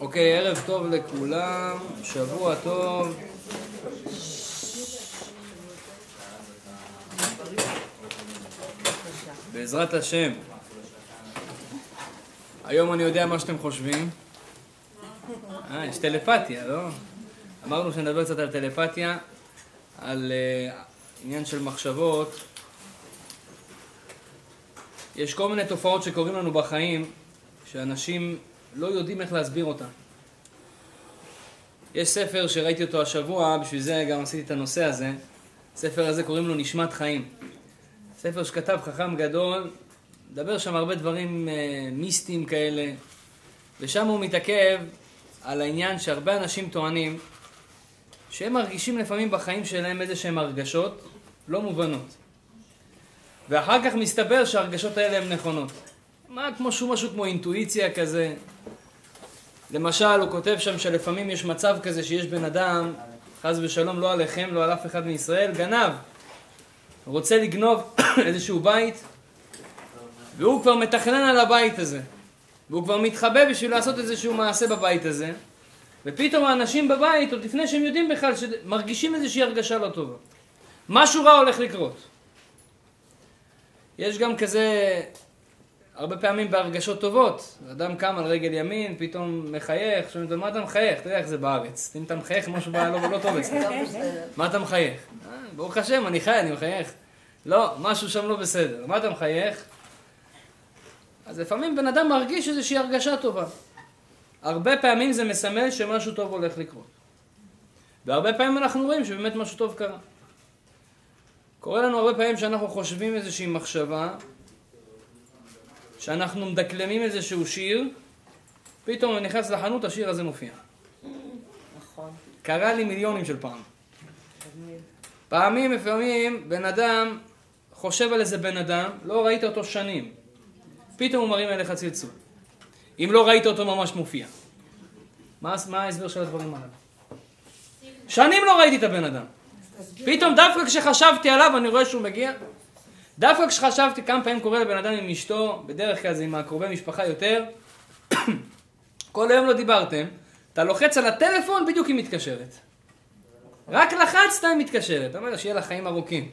אוקיי, ערב טוב לכולם, שבוע טוב. בעזרת השם. היום אני יודע מה שאתם חושבים. אה, יש טלפתיה, לא? אמרנו שנדבר קצת על טלפתיה, על uh, עניין של מחשבות. יש כל מיני תופעות שקורים לנו בחיים, שאנשים לא יודעים איך להסביר אותן. יש ספר שראיתי אותו השבוע, בשביל זה גם עשיתי את הנושא הזה. ספר הזה קוראים לו נשמת חיים. ספר שכתב חכם גדול, מדבר שם הרבה דברים uh, מיסטיים כאלה, ושם הוא מתעכב על העניין שהרבה אנשים טוענים שהם מרגישים לפעמים בחיים שלהם איזה שהם הרגשות לא מובנות. ואחר כך מסתבר שההרגשות האלה הן נכונות. מה, כמו שהוא משהו כמו אינטואיציה כזה. למשל, הוא כותב שם שלפעמים יש מצב כזה שיש בן אדם, חס ושלום, לא עליכם, לא על אף אחד מישראל, גנב. רוצה לגנוב איזשהו בית, והוא כבר מתכנן על הבית הזה. והוא כבר מתחבא בשביל לעשות איזשהו מעשה בבית הזה, ופתאום האנשים בבית, עוד לפני שהם יודעים בכלל, מרגישים איזושהי הרגשה לא טובה. משהו רע הולך לקרות. יש גם כזה, הרבה פעמים בהרגשות טובות. אדם קם על רגל ימין, פתאום מחייך, שומעים אותו, מה אתה מחייך? אתה יודע איך זה בארץ. אם אתה מחייך, משהו בא לא, לא טוב אצלך. מה אתה מחייך? אה, ברוך השם, אני חי, אני מחייך. לא, משהו שם לא בסדר. מה אתה מחייך? אז לפעמים בן אדם מרגיש איזושהי הרגשה טובה. הרבה פעמים זה מסמל שמשהו טוב הולך לקרות. והרבה פעמים אנחנו רואים שבאמת משהו טוב קרה. קורה לנו הרבה פעמים שאנחנו חושבים איזושהי מחשבה, שאנחנו מדקלמים איזשהו שיר, פתאום אני נכנס לחנות, השיר הזה מופיע. נכון. קרה לי מיליונים של פעם. פעמים, לפעמים, בן אדם חושב על איזה בן אדם, לא ראית אותו שנים. פתאום הוא מרים אליך צלצול. אם לא ראית אותו ממש מופיע. מה, מה ההסבר של הדברים האלה? שנים לא ראיתי את הבן אדם. פתאום דווקא כשחשבתי עליו אני רואה שהוא מגיע. דווקא כשחשבתי כמה פעמים קורה לבן אדם עם אשתו, בדרך כלל זה עם הקרובי משפחה יותר, כל היום לא דיברתם, אתה לוחץ על הטלפון, בדיוק היא מתקשרת. רק לחצת, היא מתקשרת. אתה אומר שיהיה לה חיים ארוכים.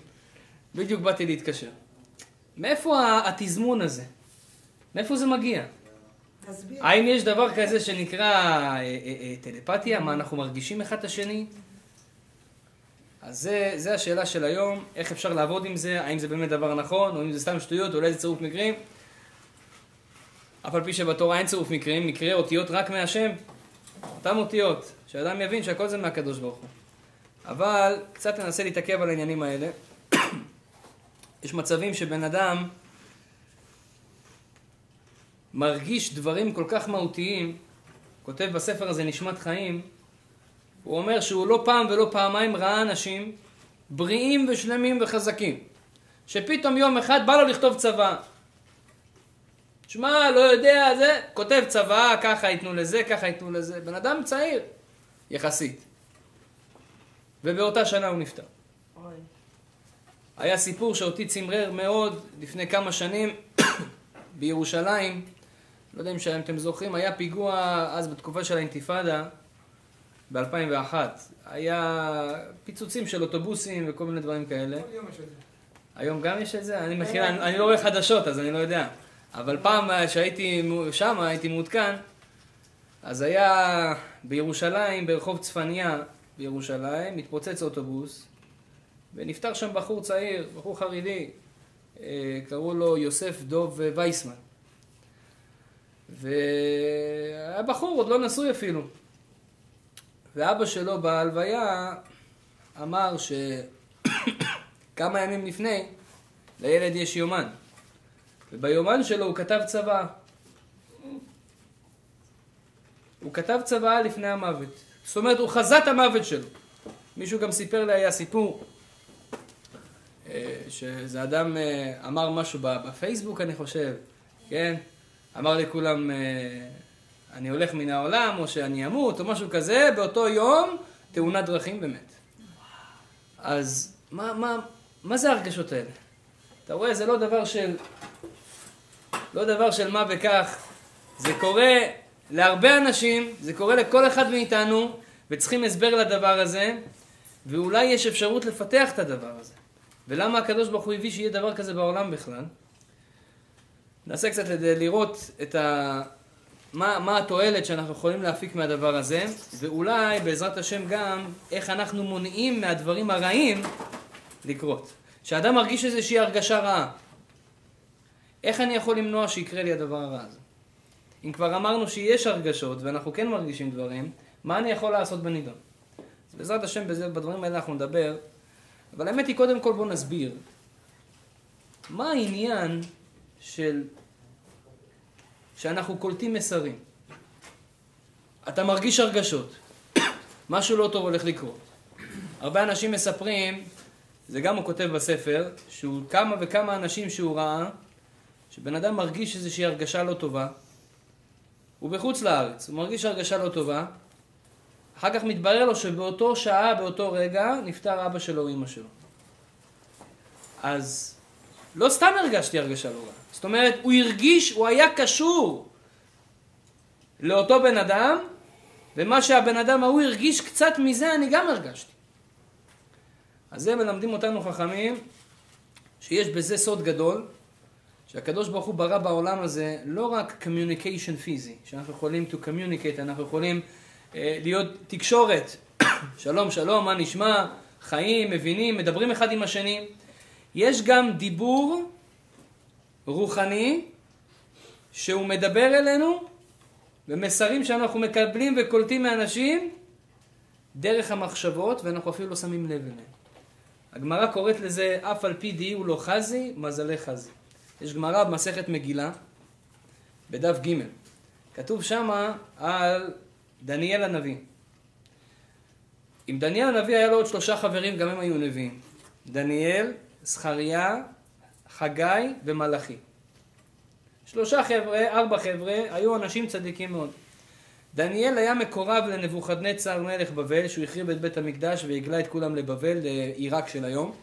בדיוק באתי להתקשר. מאיפה התזמון הזה? מאיפה זה מגיע? האם יש דבר כזה שנקרא אה, אה, אה, טלפתיה? מה אנחנו מרגישים אחד את השני? אז זה, זה השאלה של היום, איך אפשר לעבוד עם זה, האם זה באמת דבר נכון, או אם זה סתם שטויות, או אולי זה צירוף מקרים. אף על פי שבתורה אין צירוף מקרים, מקרה אותיות רק מהשם, אותן אותיות, שאדם יבין שהכל זה מהקדוש ברוך הוא. אבל קצת ננסה להתעכב על העניינים האלה. יש מצבים שבן אדם מרגיש דברים כל כך מהותיים, כותב בספר הזה נשמת חיים, הוא אומר שהוא לא פעם ולא פעמיים ראה אנשים בריאים ושלמים וחזקים, שפתאום יום אחד בא לו לכתוב צבא. שמע, לא יודע, זה, כותב צבא, ככה ייתנו לזה, ככה ייתנו לזה. בן אדם צעיר, יחסית. ובאותה שנה הוא נפטר. אוי. היה סיפור שאותי צמרר מאוד לפני כמה שנים בירושלים. לא יודע אם אתם זוכרים, היה פיגוע אז בתקופה של האינתיפאדה ב-2001. היה פיצוצים של אוטובוסים וכל מיני דברים כאלה. היום יש את זה. היום גם יש את זה? אני מכיר, אני, אני לא רואה חדשות אז אני לא יודע. אבל פעם שהייתי שם, הייתי מעודכן, אז היה בירושלים, ברחוב צפניה בירושלים, מתפוצץ אוטובוס, ונפטר שם בחור צעיר, בחור חרדי, אה, קראו לו יוסף דוב וייסמן. והיה בחור, עוד לא נשוי אפילו. ואבא שלו בהלוויה אמר שכמה ימים לפני, לילד יש יומן. וביומן שלו הוא כתב צוואה. הוא כתב צוואה לפני המוות. זאת אומרת, הוא חזה את המוות שלו. מישהו גם סיפר לי, היה סיפור, אה, שאיזה אדם אה, אמר משהו בפייסבוק, אני חושב, כן? אמר לכולם, אה, אני הולך מן העולם, או שאני אמות, או משהו כזה, באותו יום, תאונת דרכים באמת. אז מה, מה, מה זה ההרגשות האלה? אתה רואה, זה לא דבר של, לא דבר של מה בכך, זה קורה להרבה אנשים, זה קורה לכל אחד מאיתנו, וצריכים הסבר לדבר הזה, ואולי יש אפשרות לפתח את הדבר הזה. ולמה הקדוש ברוך הוא הביא שיהיה דבר כזה בעולם בכלל? ננסה קצת לראות את ה... מה, מה התועלת שאנחנו יכולים להפיק מהדבר הזה, ואולי בעזרת השם גם איך אנחנו מונעים מהדברים הרעים לקרות. שאדם מרגיש איזושהי הרגשה רעה. איך אני יכול למנוע שיקרה לי הדבר הרע הזה? אם כבר אמרנו שיש הרגשות ואנחנו כן מרגישים דברים, מה אני יכול לעשות בנידון? אז בעזרת השם בזה, בדברים האלה אנחנו נדבר, אבל האמת היא קודם כל בואו נסביר. מה העניין של שאנחנו קולטים מסרים? אתה מרגיש הרגשות, משהו לא טוב הולך לקרות. הרבה אנשים מספרים, זה גם הוא כותב בספר, שהוא כמה וכמה אנשים שהוא ראה, שבן אדם מרגיש איזושהי הרגשה לא טובה, הוא בחוץ לארץ, הוא מרגיש הרגשה לא טובה, אחר כך מתברר לו שבאותו שעה, באותו רגע, נפטר אבא שלו או אמא שלו. אז לא סתם הרגשתי הרגשה לא רעה. זאת אומרת, הוא הרגיש, הוא היה קשור לאותו בן אדם, ומה שהבן אדם ההוא הרגיש קצת מזה, אני גם הרגשתי. אז זה מלמדים אותנו חכמים, שיש בזה סוד גדול, שהקדוש ברוך הוא ברא בעולם הזה לא רק communication פיזי, שאנחנו יכולים to communicate, אנחנו יכולים uh, להיות תקשורת, שלום שלום, מה נשמע, חיים, מבינים, מדברים אחד עם השני. יש גם דיבור רוחני שהוא מדבר אלינו ומסרים שאנחנו מקבלים וקולטים מאנשים דרך המחשבות ואנחנו אפילו לא שמים לב אליהם. הגמרא קוראת לזה אף על פי די הוא לא חזי, מזלי חזי. יש גמרא במסכת מגילה, בדף ג', כתוב שמה על דניאל הנביא. אם דניאל הנביא היה לו עוד שלושה חברים, גם הם היו נביאים. דניאל, זכריה, חגי ומלאכי. שלושה חבר'ה, ארבע חבר'ה, היו אנשים צדיקים מאוד. דניאל היה מקורב לנבוכדנצר מלך בבל, שהוא החריב את בית המקדש והגלה את כולם לבבל, לעיראק של היום.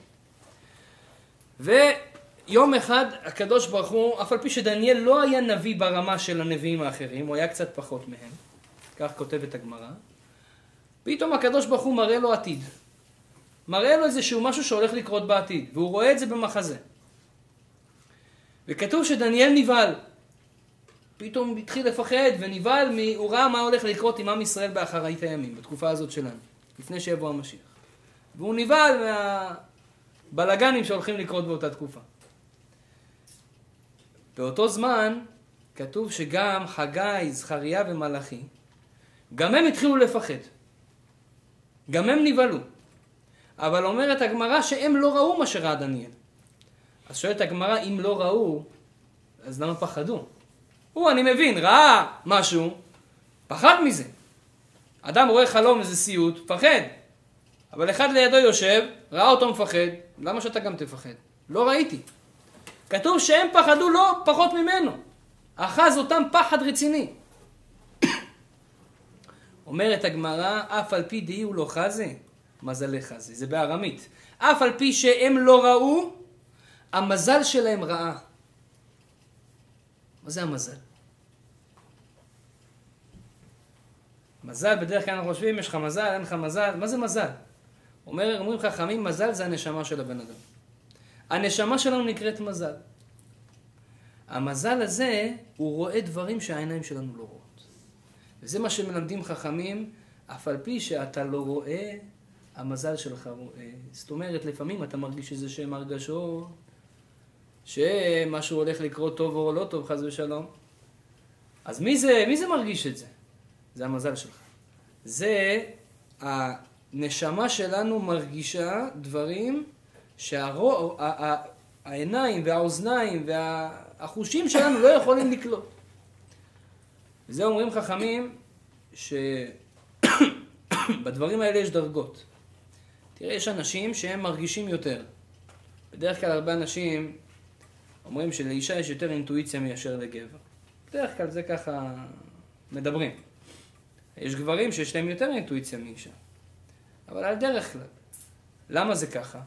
ויום אחד הקדוש ברוך הוא, אף על פי שדניאל לא היה נביא ברמה של הנביאים האחרים, הוא היה קצת פחות מהם, כך כותבת הגמרא, פתאום הקדוש ברוך הוא מראה לו עתיד. מראה לו איזשהו משהו שהולך לקרות בעתיד, והוא רואה את זה במחזה. וכתוב שדניאל נבהל. פתאום התחיל לפחד ונבהל, הוא ראה מה הולך לקרות עם עם ישראל באחרית הימים, בתקופה הזאת שלנו, לפני שיבוא המשיח. והוא נבהל מהבלגנים שהולכים לקרות באותה תקופה. באותו זמן כתוב שגם חגי, זכריה ומלאכי, גם הם התחילו לפחד. גם הם נבהלו. אבל אומרת הגמרא שהם לא ראו מה שראה דניאל. אז שואלת הגמרא, אם לא ראו, אז למה פחדו? הוא, אני מבין, ראה משהו, פחד מזה. אדם רואה חלום, איזה סיוט, פחד. אבל אחד לידו יושב, ראה אותו מפחד, למה שאתה גם תפחד? לא ראיתי. כתוב שהם פחדו לא פחות ממנו. אחז אותם פחד רציני. אומרת הגמרא, אף על פי דהי הוא לא חזה, מזלי חזה. זה בארמית. אף על פי שהם לא ראו, המזל שלהם רעה. מה זה המזל? מזל, בדרך כלל אנחנו חושבים, יש לך מזל, אין לך מזל, מה זה מזל? אומר, אומרים חכמים, מזל זה הנשמה של הבן אדם. הנשמה שלנו נקראת מזל. המזל הזה, הוא רואה דברים שהעיניים שלנו לא רואות. וזה מה שמלמדים חכמים, אף על פי שאתה לא רואה, המזל שלך רואה. זאת אומרת, לפעמים אתה מרגיש איזה שהם הרגשות, שמשהו הולך לקרות טוב או לא טוב, חס ושלום. אז מי זה, מי זה מרגיש את זה? זה המזל שלך. זה הנשמה שלנו מרגישה דברים שהעיניים והאוזניים והחושים שלנו לא יכולים לקלוט. וזה אומרים חכמים שבדברים האלה יש דרגות. תראה, יש אנשים שהם מרגישים יותר. בדרך כלל הרבה אנשים אומרים שלאישה יש יותר אינטואיציה מאשר לגבר. בדרך כלל זה ככה מדברים. יש גברים שיש להם יותר אינטואיציה מאישה. אבל על דרך כלל. למה זה ככה?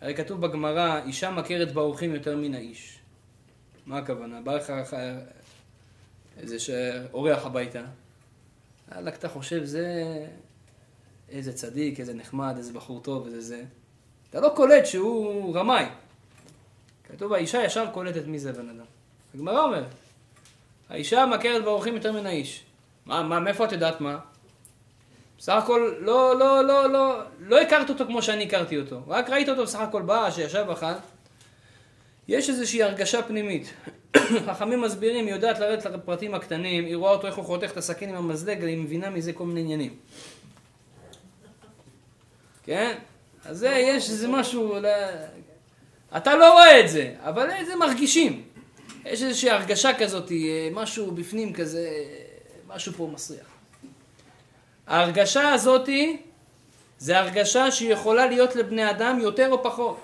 הרי כתוב בגמרא, אישה מכרת באורחים יותר מן האיש. מה הכוונה? בא לך איזה אורח הביתה. וואלכ, חושב, זה איזה צדיק, איזה נחמד, איזה בחור טוב, איזה זה. אתה לא קולט שהוא רמאי. כתוב, האישה ישר קולטת מי זה בן אדם. הגמרא אומרת, האישה מכרת באורחים יותר מן האיש. מה, מה, מאיפה את יודעת מה? בסך הכל לא, לא, לא, לא, לא הכרת אותו כמו שאני הכרתי אותו. רק ראית אותו בסך הכל בא, שישב אכל. יש איזושהי הרגשה פנימית. חכמים מסבירים, היא יודעת לרדת לפרטים הקטנים, היא רואה אותו איך הוא חותך את הסכין עם המזלג, היא מבינה מזה כל מיני עניינים. כן? אז זה, יש איזה משהו, אתה לא רואה את זה, אבל זה מרגישים. יש איזושהי הרגשה כזאת, אה, משהו בפנים כזה, משהו פה מסריח. ההרגשה הזאתי זה הרגשה שיכולה להיות לבני אדם יותר או פחות.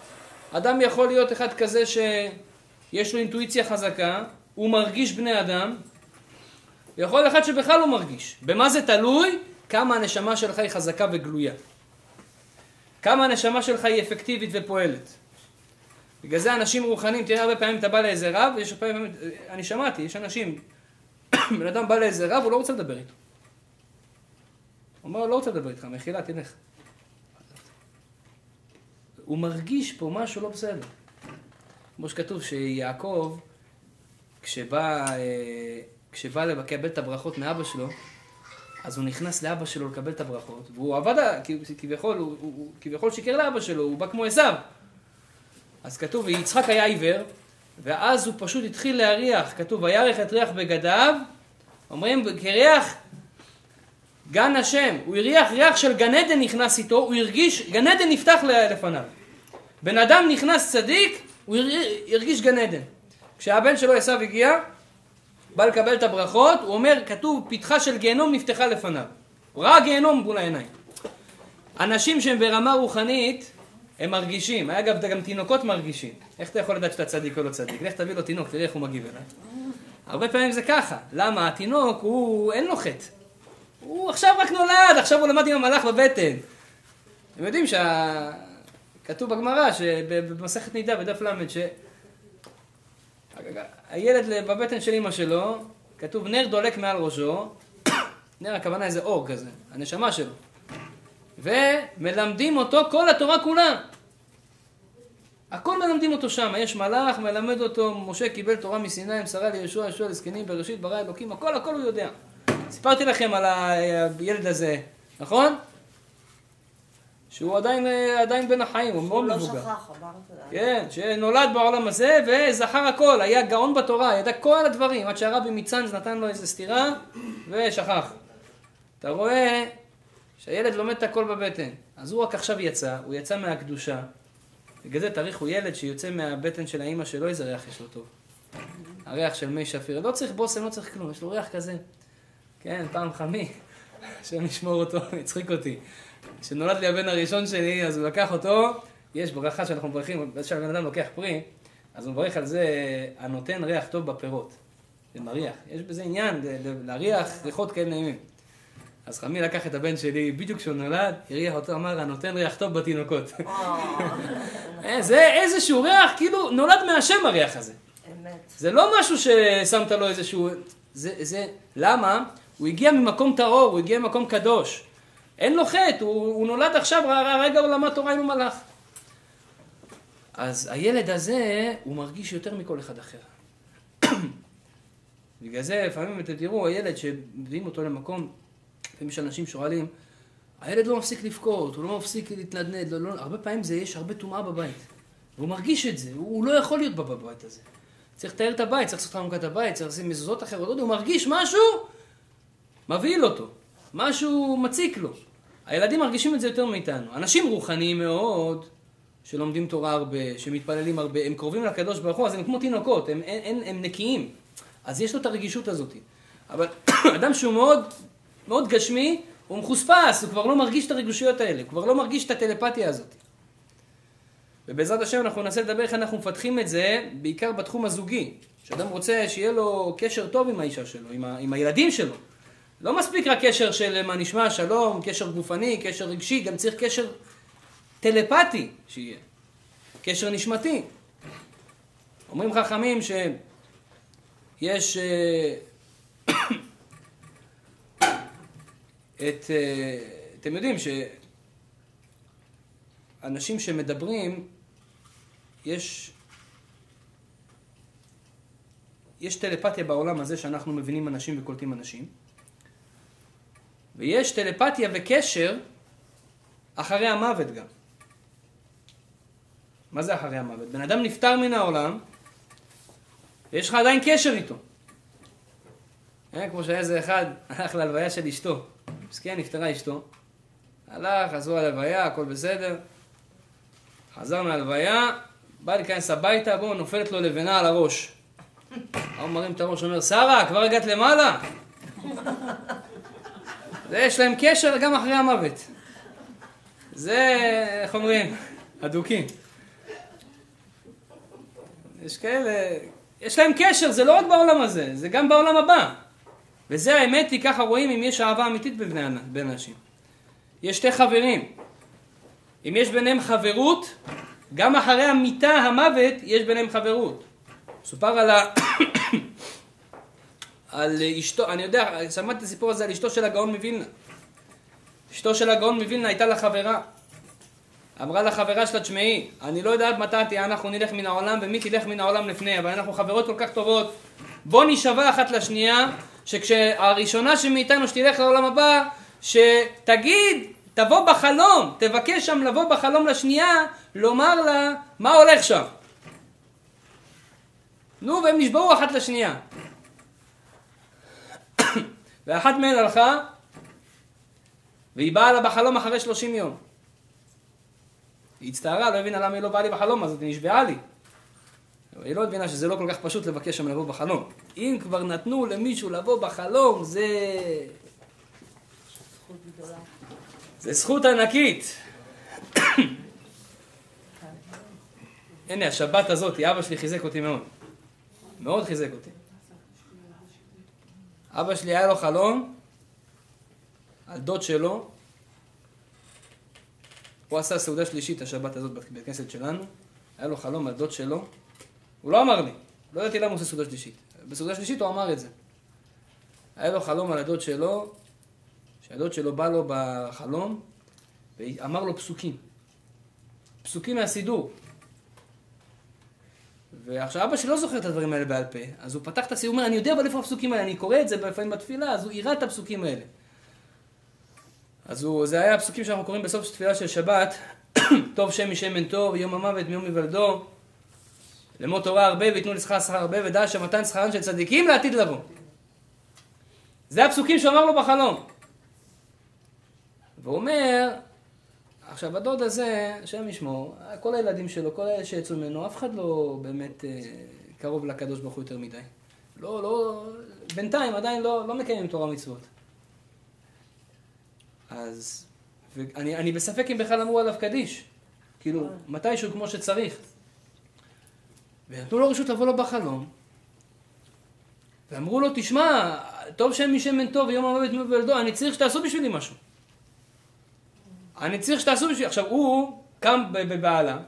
אדם יכול להיות אחד כזה שיש לו אינטואיציה חזקה, הוא מרגיש בני אדם, ויכול אחד שבכלל לא מרגיש. במה זה תלוי? כמה הנשמה שלך היא חזקה וגלויה. כמה הנשמה שלך היא אפקטיבית ופועלת. בגלל זה אנשים רוחניים, תראה הרבה פעמים אתה בא לאיזה רב, ויש פעמים, אני שמעתי, יש אנשים, בן אדם בא לאיזה רב, הוא לא רוצה לדבר איתו. הוא אומר, לא רוצה לדבר איתך, מחילה, תלך. הוא מרגיש פה משהו לא בסדר. כמו שכתוב שיעקב, כשבא, אה, כשבא לקבל את הברכות מאבא שלו, אז הוא נכנס לאבא שלו לקבל את הברכות, והוא עבד, כביכול, הוא, הוא, כביכול שיקר לאבא שלו, הוא בא כמו עשיו. אז כתוב, ויצחק היה עיוור, ואז הוא פשוט התחיל להריח, כתוב, וירח את ריח בגדיו, אומרים, כריח גן השם, הוא הריח ריח של גן עדן נכנס איתו, הוא הרגיש, גן עדן נפתח לפניו. בן אדם נכנס צדיק, הוא הרגיש גן עדן. כשהבן שלו עשיו הגיע, בא לקבל את הברכות, הוא אומר, כתוב, פתחה של גיהנום נפתחה לפניו. הוא ראה גיהנום מול העיניים. אנשים שהם ברמה רוחנית, הם מרגישים. אגב, גם תינוקות מרגישים. איך אתה יכול לדעת שאתה צדיק או לא צדיק? לך תביא לו תינוק, תראה איך הוא מגיב אליי. הרבה פעמים זה ככה. למה? התינוק, הוא, אין לו חטא. הוא עכשיו רק נולד, עכשיו הוא למד עם המלאך בבטן. אתם יודעים שה... כתוב בגמרא, במסכת נידה, בדף ל', שהילד בבטן של אמא שלו, כתוב נר דולק מעל ראשו, נר הכוונה איזה אור כזה, הנשמה שלו. ומלמדים אותו כל התורה כולה. הכל מלמדים אותו שם, יש מלאך, מלמד אותו, משה קיבל תורה מסיני, שרה לישוע, ישוע לזקנים, בראשית ברא אלוקים, הכל הכל הוא יודע. סיפרתי לכם על הילד הזה, נכון? שהוא עדיין, עדיין בין החיים, הוא מאוד מבוגר. הוא לא שכח, אמרת. כן, שנולד בעולם הזה וזכר הכל, היה גאון בתורה, ידע כל הדברים, עד שהרבי מצאנז נתן לו איזה סטירה ושכח. אתה רואה שהילד לומד את הכל בבטן. אז הוא רק עכשיו יצא, הוא יצא מהקדושה. בגלל זה תאריך הוא ילד שיוצא מהבטן של האימא שלו, איזה ריח יש לו טוב. הריח של מי שפיר. לא צריך בושם, לא צריך כלום, יש לו ריח כזה. כן, פעם חמי, השם ישמור אותו, הצחיק אותי. כשנולד לי הבן הראשון שלי, אז הוא לקח אותו, יש ברכה שאנחנו מברכים, באיזשהו בן אדם לוקח פרי, אז הוא מברך על זה, הנותן ריח טוב בפירות. זה מריח. יש בזה עניין, להריח ריחות כאלה נעימים. אז חמי לקח את הבן שלי, בדיוק כשהוא נולד, הריח אותו, אמר, הנותן ריח טוב בתינוקות. אה, זה איזשהו ריח, כאילו, נולד מהשם הריח הזה. אמת. זה לא משהו ששמת לו איזשהו... זה, זה, למה? הוא הגיע ממקום טהור, הוא הגיע ממקום קדוש. אין לו חטא, הוא, הוא נולד עכשיו, רגע הוא למד תורה עם המלאך. אז הילד הזה, הוא מרגיש יותר מכל אחד אחר. בגלל זה לפעמים אתם תראו, הילד שמביאים אותו למקום, לפעמים יש אנשים שואלים, הילד לא מפסיק לבכות, הוא לא מפסיק להתנדנד, לא, לא, הרבה פעמים זה, יש הרבה טומאה בבית. והוא מרגיש את זה, הוא, הוא לא יכול להיות בבית הזה. צריך לתאר את הבית, צריך לעשות חנוכת הבית, צריך לשים מזוזות אחרות, הוא מרגיש משהו, מבהיל אותו, משהו מציק לו. הילדים מרגישים את זה יותר מאיתנו. אנשים רוחניים מאוד, שלומדים תורה הרבה, שמתפללים הרבה, הם קרובים לקדוש ברוך הוא, אז הם כמו תינוקות, הם, הם, הם, הם נקיים. אז יש לו את הרגישות הזאת. אבל אדם שהוא מאוד, מאוד גשמי, הוא מחוספס, הוא כבר לא מרגיש את הרגישויות האלה, הוא כבר לא מרגיש את הטלפתיה הזאת. ובעזרת השם אנחנו ננסה לדבר איך אנחנו מפתחים את זה, בעיקר בתחום הזוגי. שאדם רוצה שיהיה לו קשר טוב עם האישה שלו, עם, ה, עם הילדים שלו. לא מספיק רק קשר של מה נשמע, שלום, קשר גופני, קשר רגשי, גם צריך קשר טלפתי שיהיה. קשר נשמתי. אומרים חכמים שיש, אה, את, אה, אתם יודעים שאנשים שמדברים, יש, יש טלפתיה בעולם הזה שאנחנו מבינים אנשים וקולטים אנשים, ויש טלפתיה וקשר אחרי המוות גם. מה זה אחרי המוות? בן אדם נפטר מן העולם, ויש לך עדיין קשר איתו. אה, כמו שהיה איזה אחד, הלך להלוויה של אשתו. מסכן, נפטרה אשתו. הלך, עזרו הלוויה, הכל בסדר. חזר מהלוויה, בא להיכנס הביתה, בואו, נופלת לו לבנה על הראש. ההוא מרים את הראש, אומר, שרה, כבר הגעת למעלה? זה, יש להם קשר גם אחרי המוות. זה, איך אומרים, הדוקים. יש כאלה, יש להם קשר, זה לא רק בעולם הזה, זה גם בעולם הבא. וזה האמת היא, ככה רואים אם יש אהבה אמיתית בין, בין אנשים. יש שתי חברים. אם יש ביניהם חברות, גם אחרי המיטה, המוות, יש ביניהם חברות. מסופר על, ה... על אשתו, אני יודע, שמעתי את הסיפור הזה על אשתו של הגאון מווילנה. אשתו של הגאון מווילנה הייתה לה חברה. אמרה לחברה שלה, תשמעי, אני לא יודעת מתי אנחנו נלך מן העולם ומי תלך מן העולם לפני, אבל אנחנו חברות כל כך טובות. בוא נשבע אחת לשנייה, שכשהראשונה שמאיתנו שתלך לעולם הבא, שתגיד, תבוא בחלום, תבקש שם לבוא בחלום לשנייה, לומר לה מה הולך שם. נו, והם נשבעו אחת לשנייה. ואחת מהן הלכה, והיא באה לה בחלום אחרי שלושים יום. היא הצטערה, לא הבינה למה היא לא באה לי בחלום, אז היא נשבעה לי. היא לא הבינה שזה לא כל כך פשוט לבקש שם לבוא בחלום. אם כבר נתנו למישהו לבוא בחלום, זה... זה זכות ענקית. הנה, השבת הזאת, אבא שלי חיזק אותי מאוד. מאוד חיזק אותי. אבא שלי היה לו חלום על דוד שלו. הוא עשה סעודה שלישית השבת הזאת בבית כנסת שלנו. היה לו חלום על דוד שלו. הוא לא אמר לי. לא ידעתי למה הוא עושה סעודה שלישית. בסעודה שלישית הוא אמר את זה. היה לו חלום על הדוד שלו, שהדוד שלו בא לו בחלום, ואמר לו פסוקים. פסוקים מהסידור. ועכשיו אבא שלי לא זוכר את הדברים האלה בעל פה, אז הוא פתח את הסידור, הוא אומר, אני יודע אבל איפה הפסוקים האלה, אני קורא את זה לפעמים בתפילה, אז הוא יראה את הפסוקים האלה. אז הוא, זה היה הפסוקים שאנחנו קוראים בסוף תפילה של שבת, טוב שם משמן טוב, יום המוות מיום היוולדו, לאמור תורה הרבה ויתנו לשכר שכר הרבה, ודע שמתן שכרן של צדיקים לעתיד לבוא. זה הפסוקים שהוא אמר לו בחלום. והוא אומר, עכשיו הדוד הזה, השם ישמור, כל הילדים שלו, כל אלה שיצאו ממנו, אף אחד לא באמת אה, קרוב לקדוש ברוך הוא יותר מדי. לא, לא, בינתיים עדיין לא, לא מקיימים תורה ומצוות. אז, ואני בספק אם בכלל אמרו עליו קדיש. כאילו, מתישהו כמו שצריך. ונתנו לו רשות לבוא לו בחלום, ואמרו לו, תשמע, טוב שם משמן טוב ויום המוות מבלדו, אני צריך שתעשו בשבילי משהו. אני צריך שתעשו בשבילי. עכשיו, הוא קם בבעלה,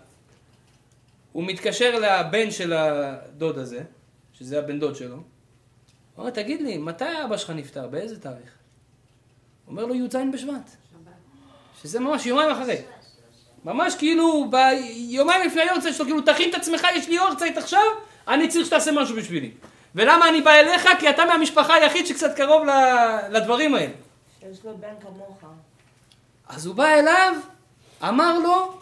הוא מתקשר לבן של הדוד הזה, שזה הבן דוד שלו, הוא אומר, תגיד לי, מתי אבא שלך נפטר? באיזה תאריך? הוא אומר לו, י"ז בשבט. שזה ממש יומיים אחרי. ממש כאילו, ביומיים לפני היורצייט שלו, כאילו, תכין את עצמך, יש לי יורצייט עכשיו, אני צריך שתעשה משהו בשבילי. ולמה אני בא אליך? כי אתה מהמשפחה היחיד שקצת קרוב לדברים האלה. יש לו בן כמוך. אז הוא בא אליו, אמר לו,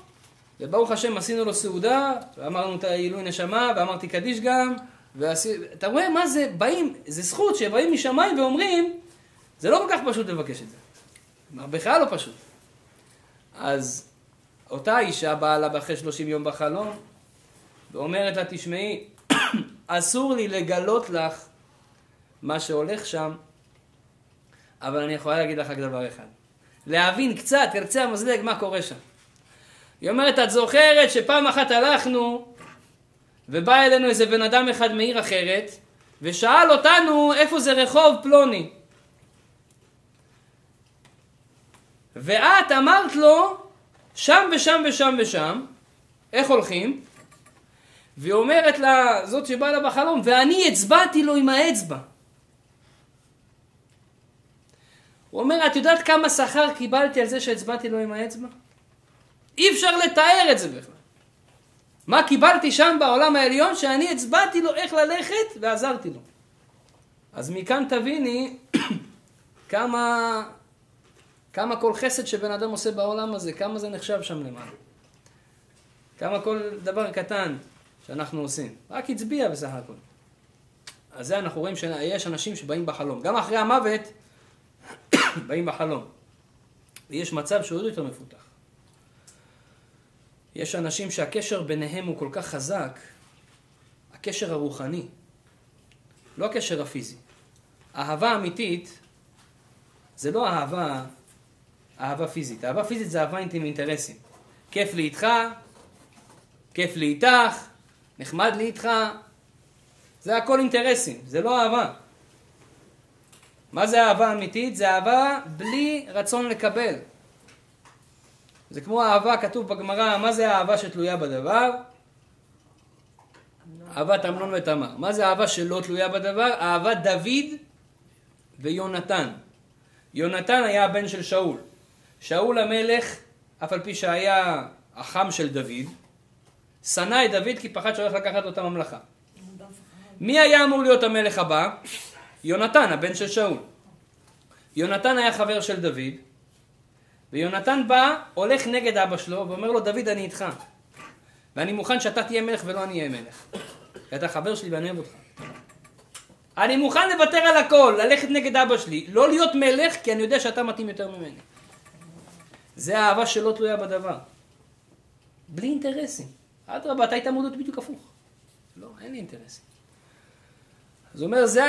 וברוך השם עשינו לו סעודה, ואמרנו את העילוי נשמה, ואמרתי קדיש גם, ועשי... אתה רואה מה זה, באים, זה זכות שבאים משמיים ואומרים, זה לא כל כך פשוט לבקש את זה. בכלל לא פשוט. אז אותה אישה באה לה אחרי 30 יום בחלום, ואומרת לה, תשמעי, אסור לי לגלות לך מה שהולך שם, אבל אני יכולה להגיד לך רק דבר אחד. להבין קצת, קצה המזלג, מה קורה שם. היא אומרת, את זוכרת שפעם אחת הלכנו, ובא אלינו איזה בן אדם אחד מעיר אחרת, ושאל אותנו איפה זה רחוב פלוני. ואת אמרת לו, שם ושם ושם ושם, איך הולכים? והיא אומרת לה, זאת שבאה לה בחלום, ואני הצבעתי לו עם האצבע. הוא אומר, את יודעת כמה שכר קיבלתי על זה שהצבעתי לו עם האצבע? אי אפשר לתאר את זה בכלל. מה קיבלתי שם בעולם העליון? שאני הצבעתי לו איך ללכת ועזרתי לו. אז מכאן תביני כמה, כמה כל חסד שבן אדם עושה בעולם הזה, כמה זה נחשב שם למעלה. כמה כל דבר קטן שאנחנו עושים. רק הצביע בסך הכל. אז זה אנחנו רואים שיש אנשים שבאים בחלום. גם אחרי המוות, באים בחלום. ויש מצב שהוא עוד יותר מפותח. יש אנשים שהקשר ביניהם הוא כל כך חזק, הקשר הרוחני, לא הקשר הפיזי. אהבה אמיתית זה לא אהבה, אהבה פיזית. אהבה פיזית זה אהבה עם אינטרסים. כיף לי איתך, כיף לי איתך, נחמד לי איתך, זה הכל אינטרסים, זה לא אהבה. מה זה אהבה אמיתית? זה אהבה בלי רצון לקבל. זה כמו אהבה, כתוב בגמרא, מה זה האהבה שתלויה בדבר? אהבת אמנון ותמר. מה זה אהבה שלא תלויה בדבר? אהבת דוד ויונתן. יונתן היה הבן של שאול. שאול המלך, אף על פי שהיה החם של דוד, שנא את דוד כי פחד שהולך לקחת לו את הממלכה. מי היה אמור להיות המלך הבא? יונתן, הבן של שאול. יונתן היה חבר של דוד, ויונתן בא, הולך נגד אבא שלו, ואומר לו, דוד, אני איתך. ואני מוכן שאתה תהיה מלך ולא אני אהיה מלך. כי אתה חבר שלי ואני אוהב אותך. אני מוכן לוותר על הכל, ללכת נגד אבא שלי, לא להיות מלך, כי אני יודע שאתה מתאים יותר ממני. זה האהבה שלא תלויה בדבר. בלי אינטרסים. אדרבה, אתה היית אמור להיות בדיוק הפוך. לא, אין לי אינטרסים. זאת אומרת, זה,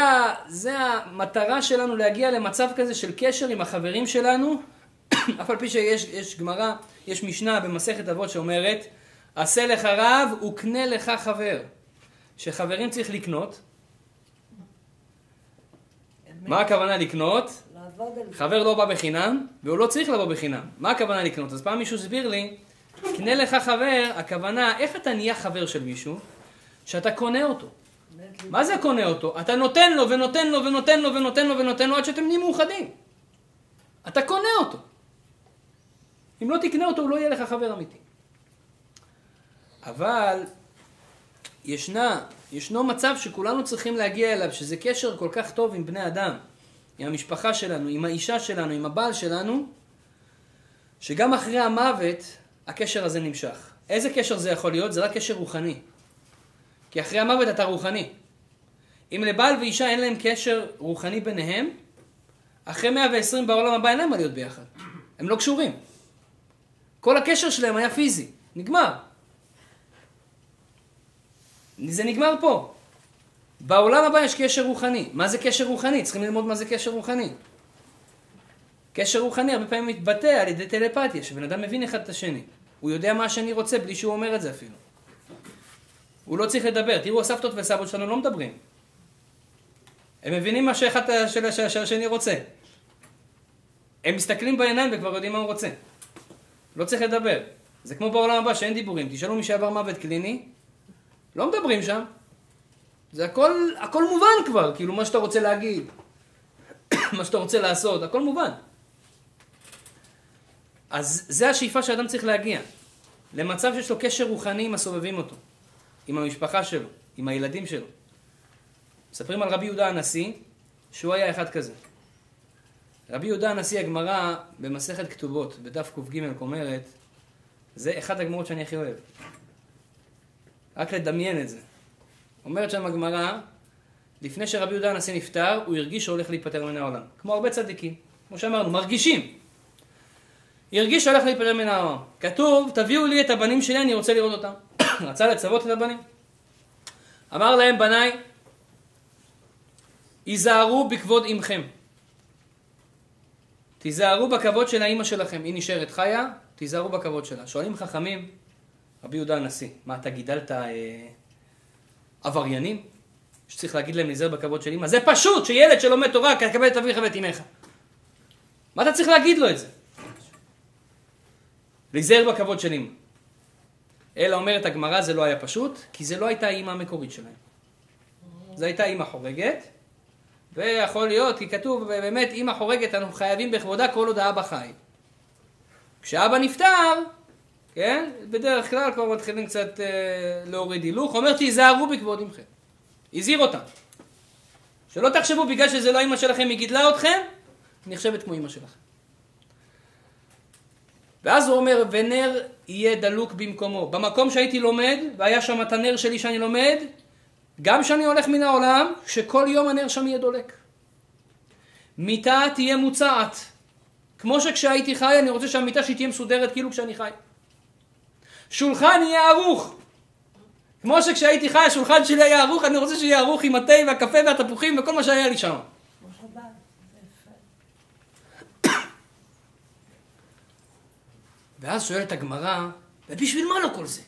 זה המטרה שלנו להגיע למצב כזה של קשר עם החברים שלנו, אף על פי שיש גמרא, יש משנה במסכת אבות שאומרת, עשה לך רב וקנה לך חבר. שחברים צריך לקנות. מה הכוונה לקנות? חבר לא בא בחינם, והוא לא צריך לבוא בחינם. מה הכוונה לקנות? אז פעם מישהו הסביר לי, קנה לך חבר, הכוונה, איך אתה נהיה חבר של מישהו? שאתה קונה אותו. מה זה קונה אותו? אתה נותן לו ונותן לו ונותן לו ונותן לו ונותן לו עד שאתם נהיים מאוחדים. אתה קונה אותו. אם לא תקנה אותו, הוא לא יהיה לך חבר אמיתי. אבל ישנה, ישנו מצב שכולנו צריכים להגיע אליו, שזה קשר כל כך טוב עם בני אדם, עם המשפחה שלנו, עם האישה שלנו, עם הבעל שלנו, שגם אחרי המוות הקשר הזה נמשך. איזה קשר זה יכול להיות? זה רק קשר רוחני. כי אחרי המוות אתה רוחני. אם לבעל ואישה אין להם קשר רוחני ביניהם, אחרי 120 בעולם הבא אין להם מה להיות ביחד. הם לא קשורים. כל הקשר שלהם היה פיזי, נגמר. זה נגמר פה. בעולם הבא יש קשר רוחני. מה זה קשר רוחני? צריכים ללמוד מה זה קשר רוחני. קשר רוחני הרבה פעמים מתבטא על ידי טלפתיה, שבן אדם מבין אחד את השני. הוא יודע מה השני רוצה בלי שהוא אומר את זה אפילו. הוא לא צריך לדבר. תראו, הסבתות והסבות שלנו לא מדברים. הם מבינים מה שאחד של השני רוצה. הם מסתכלים בעיניים וכבר יודעים מה הוא רוצה. לא צריך לדבר. זה כמו בעולם הבא שאין דיבורים. תשאלו מי שעבר מוות קליני, לא מדברים שם. זה הכל, הכל מובן כבר, כאילו מה שאתה רוצה להגיד, מה שאתה רוצה לעשות, הכל מובן. אז זה השאיפה שאדם צריך להגיע. למצב שיש לו קשר רוחני עם הסובבים אותו. עם המשפחה שלו, עם הילדים שלו. מספרים על רבי יהודה הנשיא, שהוא היה אחד כזה. רבי יהודה הנשיא, הגמרא במסכת כתובות, בדף קג אומרת, זה אחת הגמרות שאני הכי אוהב. רק לדמיין את זה. אומרת שם הגמרא, לפני שרבי יהודה הנשיא נפטר, הוא הרגיש שהוא הולך להיפטר מן העולם. כמו הרבה צדיקים. כמו שאמרנו, מרגישים. הרגיש שהולך להיפטר מן העולם. כתוב, תביאו לי את הבנים שלי, אני רוצה לראות אותם. רצה לצוות את הבנים. אמר להם, בניי, היזהרו בכבוד אמכם. תיזהרו בכבוד של האימא שלכם. היא נשארת חיה, תיזהרו בכבוד שלה. שואלים חכמים, רבי יהודה הנשיא, מה, אתה גידלת אה, עבריינים? שצריך להגיד להם להיזהר בכבוד של אימא? זה פשוט, שילד שלומד תורה, קבל את אביך ואת אמך. מה אתה צריך להגיד לו את זה? להיזהר בכבוד של אימא. אלא אומרת הגמרא זה לא היה פשוט, כי זה לא הייתה האימא המקורית שלהם. זו הייתה אימא חורגת, ויכול להיות, כי כתוב באמת, אמא חורגת, אנחנו חייבים בכבודה כל עוד האבא חי. כשאבא נפטר, כן, בדרך כלל כבר מתחילים קצת אה, להוריד הילוך, אומר תיזהרו בכבוד עמכם. הזהיר אותם. שלא תחשבו בגלל שזה לא אמא שלכם, היא גידלה אתכם, נחשבת כמו אמא שלכם. ואז הוא אומר, ונר יהיה דלוק במקומו. במקום שהייתי לומד, והיה שם את הנר שלי שאני לומד, גם כשאני הולך מן העולם, שכל יום הנר שם יהיה דולק. מיטה תהיה מוצעת. כמו שכשהייתי חי, אני רוצה שהמיטה שלי תהיה מסודרת כאילו כשאני חי. שולחן יהיה ערוך. כמו שכשהייתי חי, השולחן שלי היה ערוך, אני רוצה שיהיה ערוך עם התה והקפה והתפוחים וכל מה שהיה לי שם. כמו שבת, זה יפה. ואז שואלת הגמרא, ובשביל מה לו כל זה?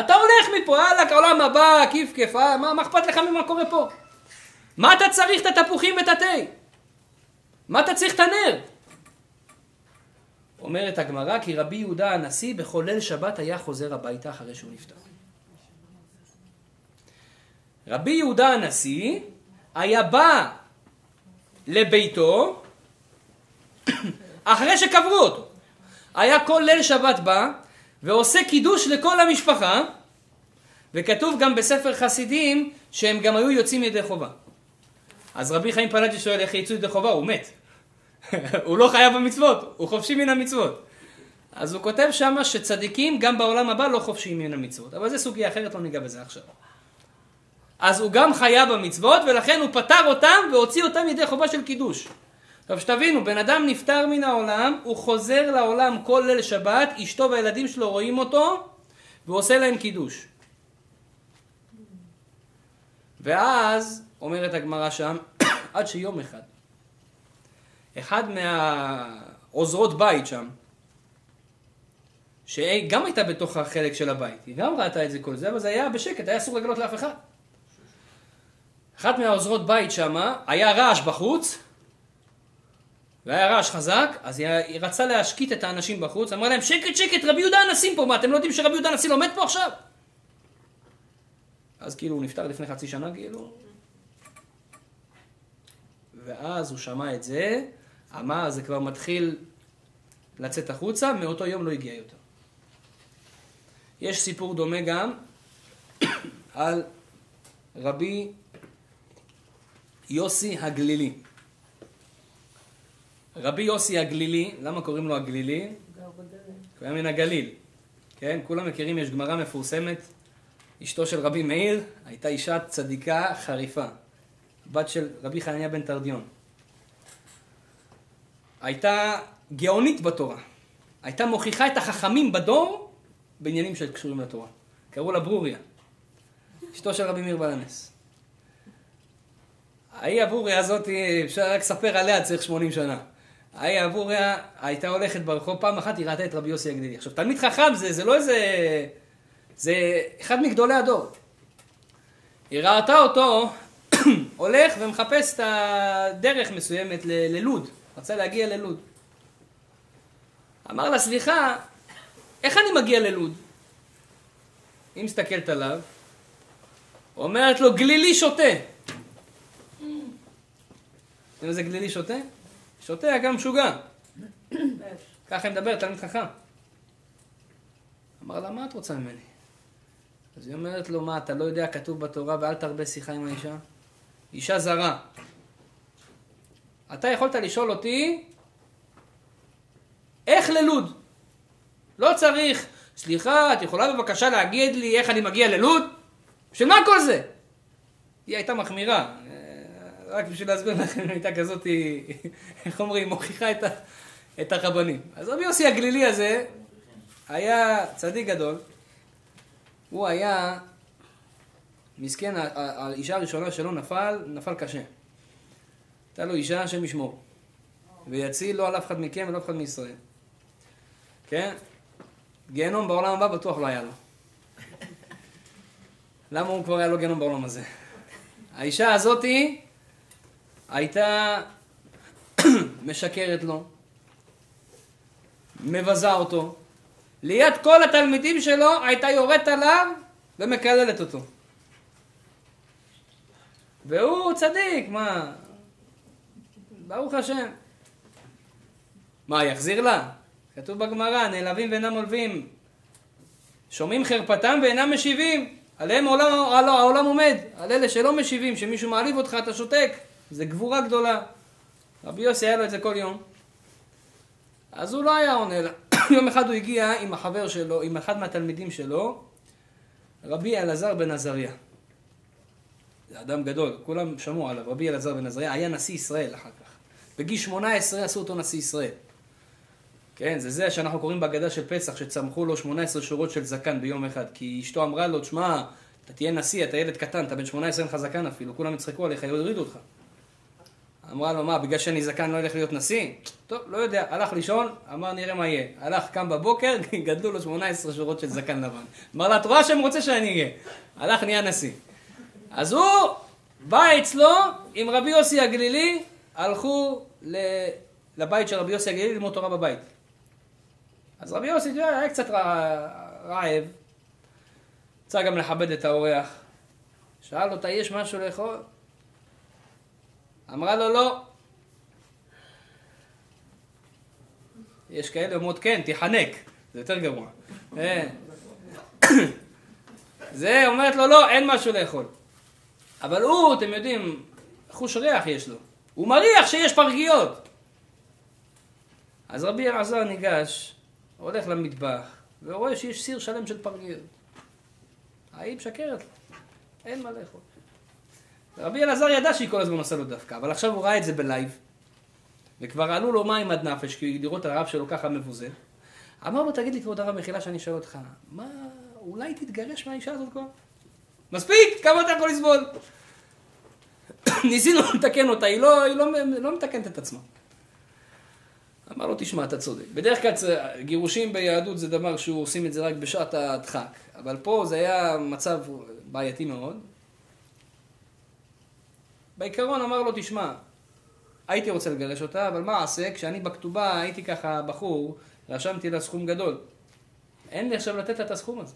אתה הולך מפה, יאללה, העולם הבא, כיף כיף, אה? מה, מה אכפת לך ממה קורה פה? מה אתה צריך את התפוחים ואת התה? מה אתה צריך את הנר? אומרת הגמרא, כי רבי יהודה הנשיא בכל ליל שבת היה חוזר הביתה אחרי שהוא נפטר. רבי יהודה הנשיא היה בא לביתו אחרי שקברו אותו. היה כל ליל שבת בא ועושה קידוש לכל המשפחה, וכתוב גם בספר חסידים שהם גם היו יוצאים ידי חובה. אז רבי חיים פלאג'י שואל איך יצאו ידי חובה, הוא מת. הוא לא חייב במצוות, הוא חופשי מן המצוות. אז הוא כותב שמה שצדיקים גם בעולם הבא לא חופשיים מן המצוות, אבל זו סוגיה אחרת, לא ניגע בזה עכשיו. אז הוא גם חייב במצוות, ולכן הוא פטר אותם והוציא אותם ידי חובה של קידוש. עכשיו שתבינו, בן אדם נפטר מן העולם, הוא חוזר לעולם כל ליל שבת, אשתו והילדים שלו רואים אותו, והוא עושה להם קידוש. ואז, אומרת הגמרא שם, עד שיום אחד, אחד מהעוזרות בית שם, שגם הייתה בתוך החלק של הבית, היא גם ראתה את זה כל זה, אבל זה היה בשקט, היה אסור לגלות לאף אחד. אחת מהעוזרות בית שם, היה רעש בחוץ, והיה רעש חזק, אז היא, היא רצה להשקיט את האנשים בחוץ, אמרה להם, שקט, שקט, רבי יהודה הנשיא פה, מה, אתם לא יודעים שרבי יהודה הנשיא לומד פה עכשיו? אז כאילו הוא נפטר לפני חצי שנה, כאילו. ואז הוא שמע את זה, אמר, זה כבר מתחיל לצאת החוצה, מאותו יום לא הגיע יותר. יש סיפור דומה גם על רבי יוסי הגלילי. רבי יוסי הגלילי, למה קוראים לו הגלילי? הוא היה מן הגליל. כן, כולם מכירים, יש גמרא מפורסמת. אשתו של רבי מאיר הייתה אישה צדיקה חריפה. בת של רבי חנניה בן תרדיון. הייתה גאונית בתורה. הייתה מוכיחה את החכמים בדור בעניינים שקשורים לתורה. קראו לה ברוריה. אשתו של רבי מאיר בעל הנס. ההיא הברוריה הזאת, אפשר רק לספר עליה, צריך 80 שנה. ההיא הברוריה הייתה הולכת ברחוב, פעם אחת היא ראתה את רבי יוסי הגלילי. עכשיו, תלמיד חכם זה, זה לא איזה... זה אחד מגדולי הדור. היא ראתה אותו הולך ומחפש את הדרך מסוימת ל- ללוד. רצה להגיע ללוד. אמר לה, סליחה, איך אני מגיע ללוד? היא מסתכלת עליו, אומרת לו, גלילי שותה. יודעים איזה גלילי שותה? שותה גם משוגע. ככה היא מדברת, תלמיד חכם. אמר לה, מה את רוצה ממני? אז היא אומרת לו, מה, אתה לא יודע, כתוב בתורה, ואל תרבה שיחה עם האישה? אישה זרה. אתה יכולת לשאול אותי, איך ללוד? לא צריך, סליחה, את יכולה בבקשה להגיד לי איך אני מגיע ללוד? בשביל מה כל זה? היא הייתה מחמירה. רק בשביל להסביר לכם, הייתה כזאת, איך אומרים, מוכיחה את, ה, את הרבנים. אז רבי יוסי הגלילי הזה היה צדיק גדול. הוא היה, מסכן, האישה הראשונה שלו נפל, נפל קשה. הייתה לו אישה, השם ישמור. ויציל לא על אף אחד מכם ולא אף אחד מישראל. כן? גיהנום בעולם הבא בטוח לא היה לו. למה הוא כבר היה לו גיהנום בעולם הזה? האישה הזאתי הייתה משקרת לו, מבזה אותו, ליד כל התלמידים שלו הייתה יורדת עליו ומקללת אותו. והוא צדיק, מה? ברוך השם. מה, יחזיר לה? כתוב בגמרא, נעלבים ואינם עולבים. שומעים חרפתם ואינם משיבים. עליהם העולם, העולם עומד. על אלה שלא משיבים, שמישהו מעליב אותך, אתה שותק. זה גבורה גדולה. רבי יוסי היה לו את זה כל יום. אז הוא לא היה עונה לה. יום אחד הוא הגיע עם החבר שלו, עם אחד מהתלמידים שלו, רבי אלעזר בן עזריה. זה אדם גדול, כולם שמעו עליו, רבי אלעזר בן עזריה, היה נשיא ישראל אחר כך. בגיל 18 עשו אותו נשיא ישראל. כן, זה זה שאנחנו קוראים בהגדה של פסח, שצמחו לו 18 שורות של זקן ביום אחד. כי אשתו אמרה לו, תשמע, אתה תהיה נשיא, אתה ילד קטן, אתה בן 18, אין לך זקן אפילו, כולם יצחקו עליך, יורידו אותך. אמרה לו, מה, בגלל שאני זקן לא ילך להיות נשיא? טוב, לא יודע, הלך לישון, אמר נראה מה יהיה. הלך, קם בבוקר, גדלו לו 18 שורות של זקן לבן. אמר לה, את רואה שהם רוצה שאני אהיה. הלך, נהיה נשיא. אז הוא בא אצלו עם רבי יוסי הגלילי, הלכו לבית של רבי יוסי הגלילי ללמוד תורה בבית. אז רבי יוסי, היה קצת רעב, רצה גם לכבד את האורח. שאל אותה, יש משהו לאכול? אמרה לו, לא. יש כאלה אומרות, כן, תיחנק, זה יותר גרוע. אה. זה, אומרת לו, לא, אין משהו לאכול. אבל הוא, אתם יודעים, חוש ריח יש לו. הוא מריח שיש פרגיות. אז רבי אלעזר ניגש, הולך למטבח, ורואה שיש סיר שלם של פרגיות. ההיא משקרת לו, אין מה לאכול. רבי אלעזר ידע שהיא כל הזמן עושה לו דווקא, אבל עכשיו הוא ראה את זה בלייב, וכבר עלו לו מים עד נפש, כי לראות הרב שלו ככה מבוזה. אמר לו, תגיד לי, כבוד הרב, מחילה שאני שואל אותך, מה, אולי תתגרש מהאישה הזאת כבר? מספיק, כמה אתה יכול לסבול? ניסינו לתקן אותה, היא לא, היא לא, לא מתקנת את עצמה. אמר לו, תשמע, אתה צודק. בדרך כלל גירושים ביהדות זה דבר שהוא עושים את זה רק בשעת הדחק, אבל פה זה היה מצב בעייתי מאוד. בעיקרון אמר לו, תשמע, הייתי רוצה לגרש אותה, אבל מה אעשה? כשאני בכתובה הייתי ככה בחור, רשמתי לה סכום גדול. אין לי עכשיו לתת לה את הסכום הזה.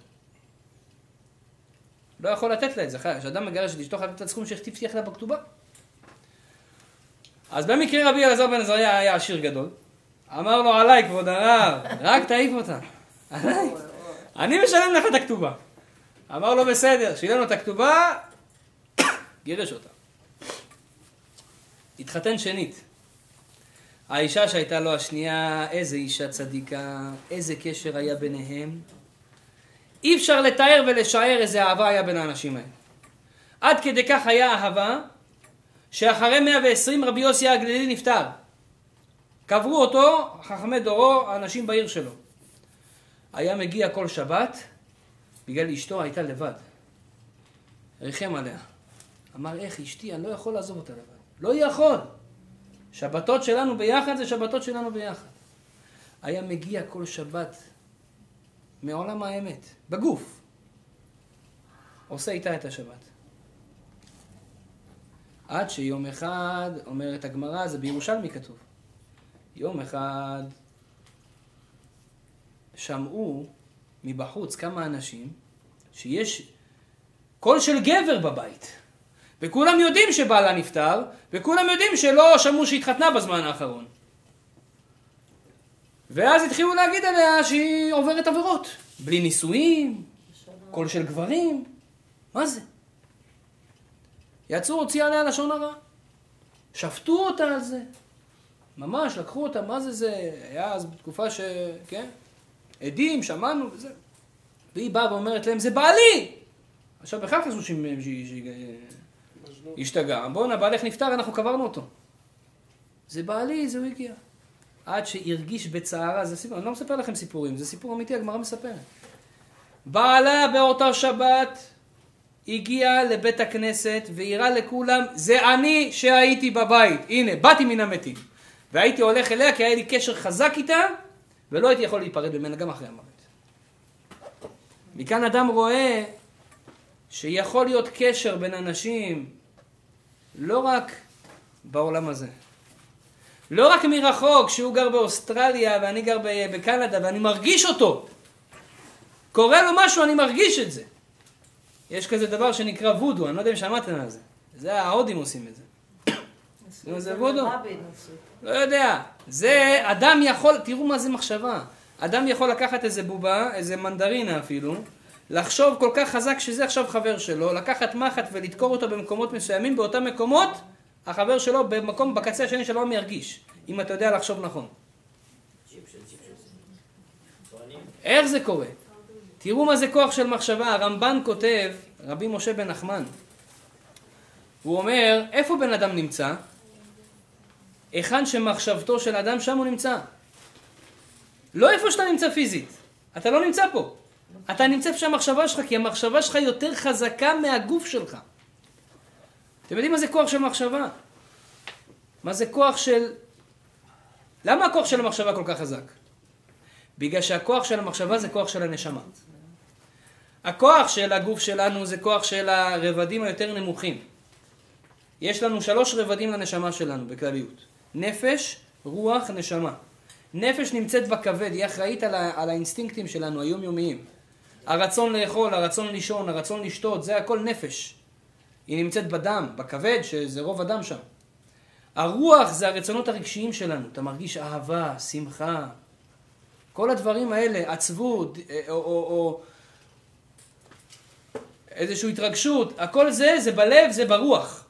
לא יכול לתת לה את זה, כשאדם מגרש את אשתו חייב לתת את הסכום שהבטיח לה בכתובה. אז במקרה רבי אלעזר בן עזריה היה עשיר גדול. אמר לו עליי כבוד הרב, רק תעיף אותה. עליי. אני משלם לך את הכתובה. אמר לו בסדר, שילם לו את הכתובה, גירש אותה. התחתן שנית. האישה שהייתה לו השנייה, איזה אישה צדיקה, איזה קשר היה ביניהם. אי אפשר לתאר ולשער איזה אהבה היה בין האנשים האלה. עד כדי כך היה אהבה, שאחרי 120 רבי יוסי הגלילי נפטר. קברו אותו, חכמי דורו, האנשים בעיר שלו. היה מגיע כל שבת, בגלל אשתו הייתה לבד. ריחם עליה. אמר, איך אשתי, אני לא יכול לעזוב אותה לבד. לא יכול. שבתות שלנו ביחד זה שבתות שלנו ביחד. היה מגיע כל שבת מעולם האמת, בגוף. עושה איתה את השבת. עד שיום אחד, אומרת הגמרא, זה בירושלמי כתוב, יום אחד שמעו מבחוץ כמה אנשים שיש קול של גבר בבית. וכולם יודעים שבעלה נפטר, וכולם יודעים שלא שמעו שהתחתנה בזמן האחרון. ואז התחילו להגיד עליה שהיא עוברת עבירות. בלי נישואים, קול של גברים, מה זה? יצאו, הוציא עליה לשון הרע. שפטו אותה על זה. ממש, לקחו אותה, מה זה זה? היה אז בתקופה ש... כן? עדים, שמענו וזה. והיא באה ואומרת להם, זה בעלי! עכשיו בכלל חשבו שהיא השתגעה. בואנה, בעלך נפטר, אנחנו קברנו אותו. זה בעלי, זה הוא הגיע. עד שהרגיש בצערה, זה סיפור, אני לא מספר לכם סיפורים, זה סיפור אמיתי, הגמרא מספרת. בעלה באותה שבת הגיע לבית הכנסת והראה לכולם, זה אני שהייתי בבית, הנה, באתי מן המתים. והייתי הולך אליה כי היה לי קשר חזק איתה, ולא הייתי יכול להיפרד ממנה גם אחרי המוות. מכאן אדם רואה שיכול להיות קשר בין אנשים לא רק בעולם הזה. לא רק מרחוק, שהוא גר באוסטרליה ואני גר בקנדה ואני מרגיש אותו. קורה לו משהו, אני מרגיש את זה. יש כזה דבר שנקרא וודו, אני לא יודע אם שמעתם על זה. זה ההודים עושים את זה. זה וודו. לא יודע. זה, אדם יכול, תראו מה זה מחשבה. אדם יכול לקחת איזה בובה, איזה מנדרינה אפילו, לחשוב כל כך חזק שזה עכשיו חבר שלו, לקחת מחט ולדקור אותו במקומות מסוימים, באותם מקומות, החבר שלו במקום, בקצה השני של העולם ירגיש, אם אתה יודע לחשוב נכון. איך זה קורה? תראו מה זה כוח של מחשבה. הרמב"ן כותב, רבי משה בן נחמן, הוא אומר, איפה בן אדם נמצא? היכן שמחשבתו של אדם, שם הוא נמצא. לא איפה שאתה נמצא פיזית. אתה לא נמצא פה. אתה נמצא איפה שהמחשבה שלך, כי המחשבה שלך יותר חזקה מהגוף שלך. אתם יודעים מה זה כוח של מחשבה? מה זה כוח של... למה הכוח של המחשבה כל כך חזק? בגלל שהכוח של המחשבה זה כוח של הנשמה. הכוח של הגוף שלנו זה כוח של הרבדים היותר נמוכים. יש לנו שלוש רבדים לנשמה שלנו בכלליות. נפש, רוח, נשמה. נפש נמצאת בכבד, היא אחראית על, ה- על האינסטינקטים שלנו, היומיומיים. הרצון לאכול, הרצון לישון, הרצון לשתות, זה הכל נפש. היא נמצאת בדם, בכבד, שזה רוב הדם שם. הרוח זה הרצונות הרגשיים שלנו. אתה מרגיש אהבה, שמחה, כל הדברים האלה, עצבות, אה, או, או, או איזושהי התרגשות, הכל זה, זה בלב, זה ברוח.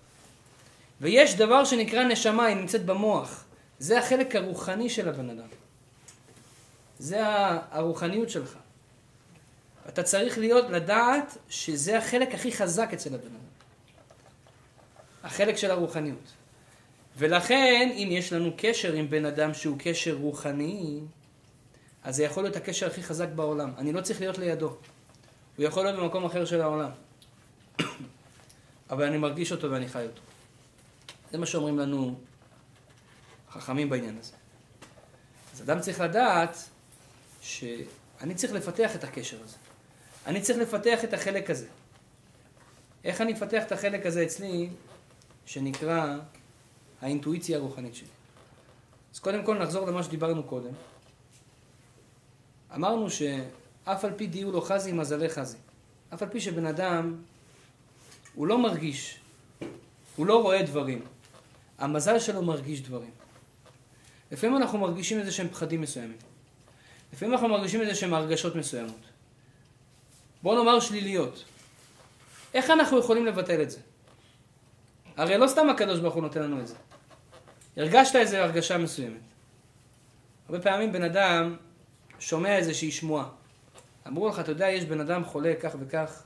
ויש דבר שנקרא נשמה, היא נמצאת במוח. זה החלק הרוחני של הבן אדם. זה הרוחניות שלך. אתה צריך להיות, לדעת שזה החלק הכי חזק אצל הבן אדם. החלק של הרוחניות. ולכן, אם יש לנו קשר עם בן אדם שהוא קשר רוחני, אז זה יכול להיות הקשר הכי חזק בעולם. אני לא צריך להיות לידו. הוא יכול להיות במקום אחר של העולם. אבל אני מרגיש אותו ואני חי אותו. זה מה שאומרים לנו חכמים בעניין הזה. אז אדם צריך לדעת שאני צריך לפתח את הקשר הזה. אני צריך לפתח את החלק הזה. איך אני מפתח את החלק הזה אצלי, שנקרא האינטואיציה הרוחנית שלי? אז קודם כל נחזור למה שדיברנו קודם. אמרנו שאף על פי דיור לא חזי, מזלי חזי. אף על פי שבן אדם, הוא לא מרגיש, הוא לא רואה דברים. המזל שלו מרגיש דברים. לפעמים אנחנו מרגישים איזה שהם פחדים מסוימים. לפעמים אנחנו מרגישים איזה שהם הרגשות מסוימות. בואו נאמר שליליות. איך אנחנו יכולים לבטל את זה? הרי לא סתם הקדוש ברוך הוא נותן לנו את זה. הרגשת איזו הרגשה מסוימת. הרבה פעמים בן אדם שומע איזושהי שמועה. אמרו לך, אתה יודע, יש בן אדם חולה כך וכך.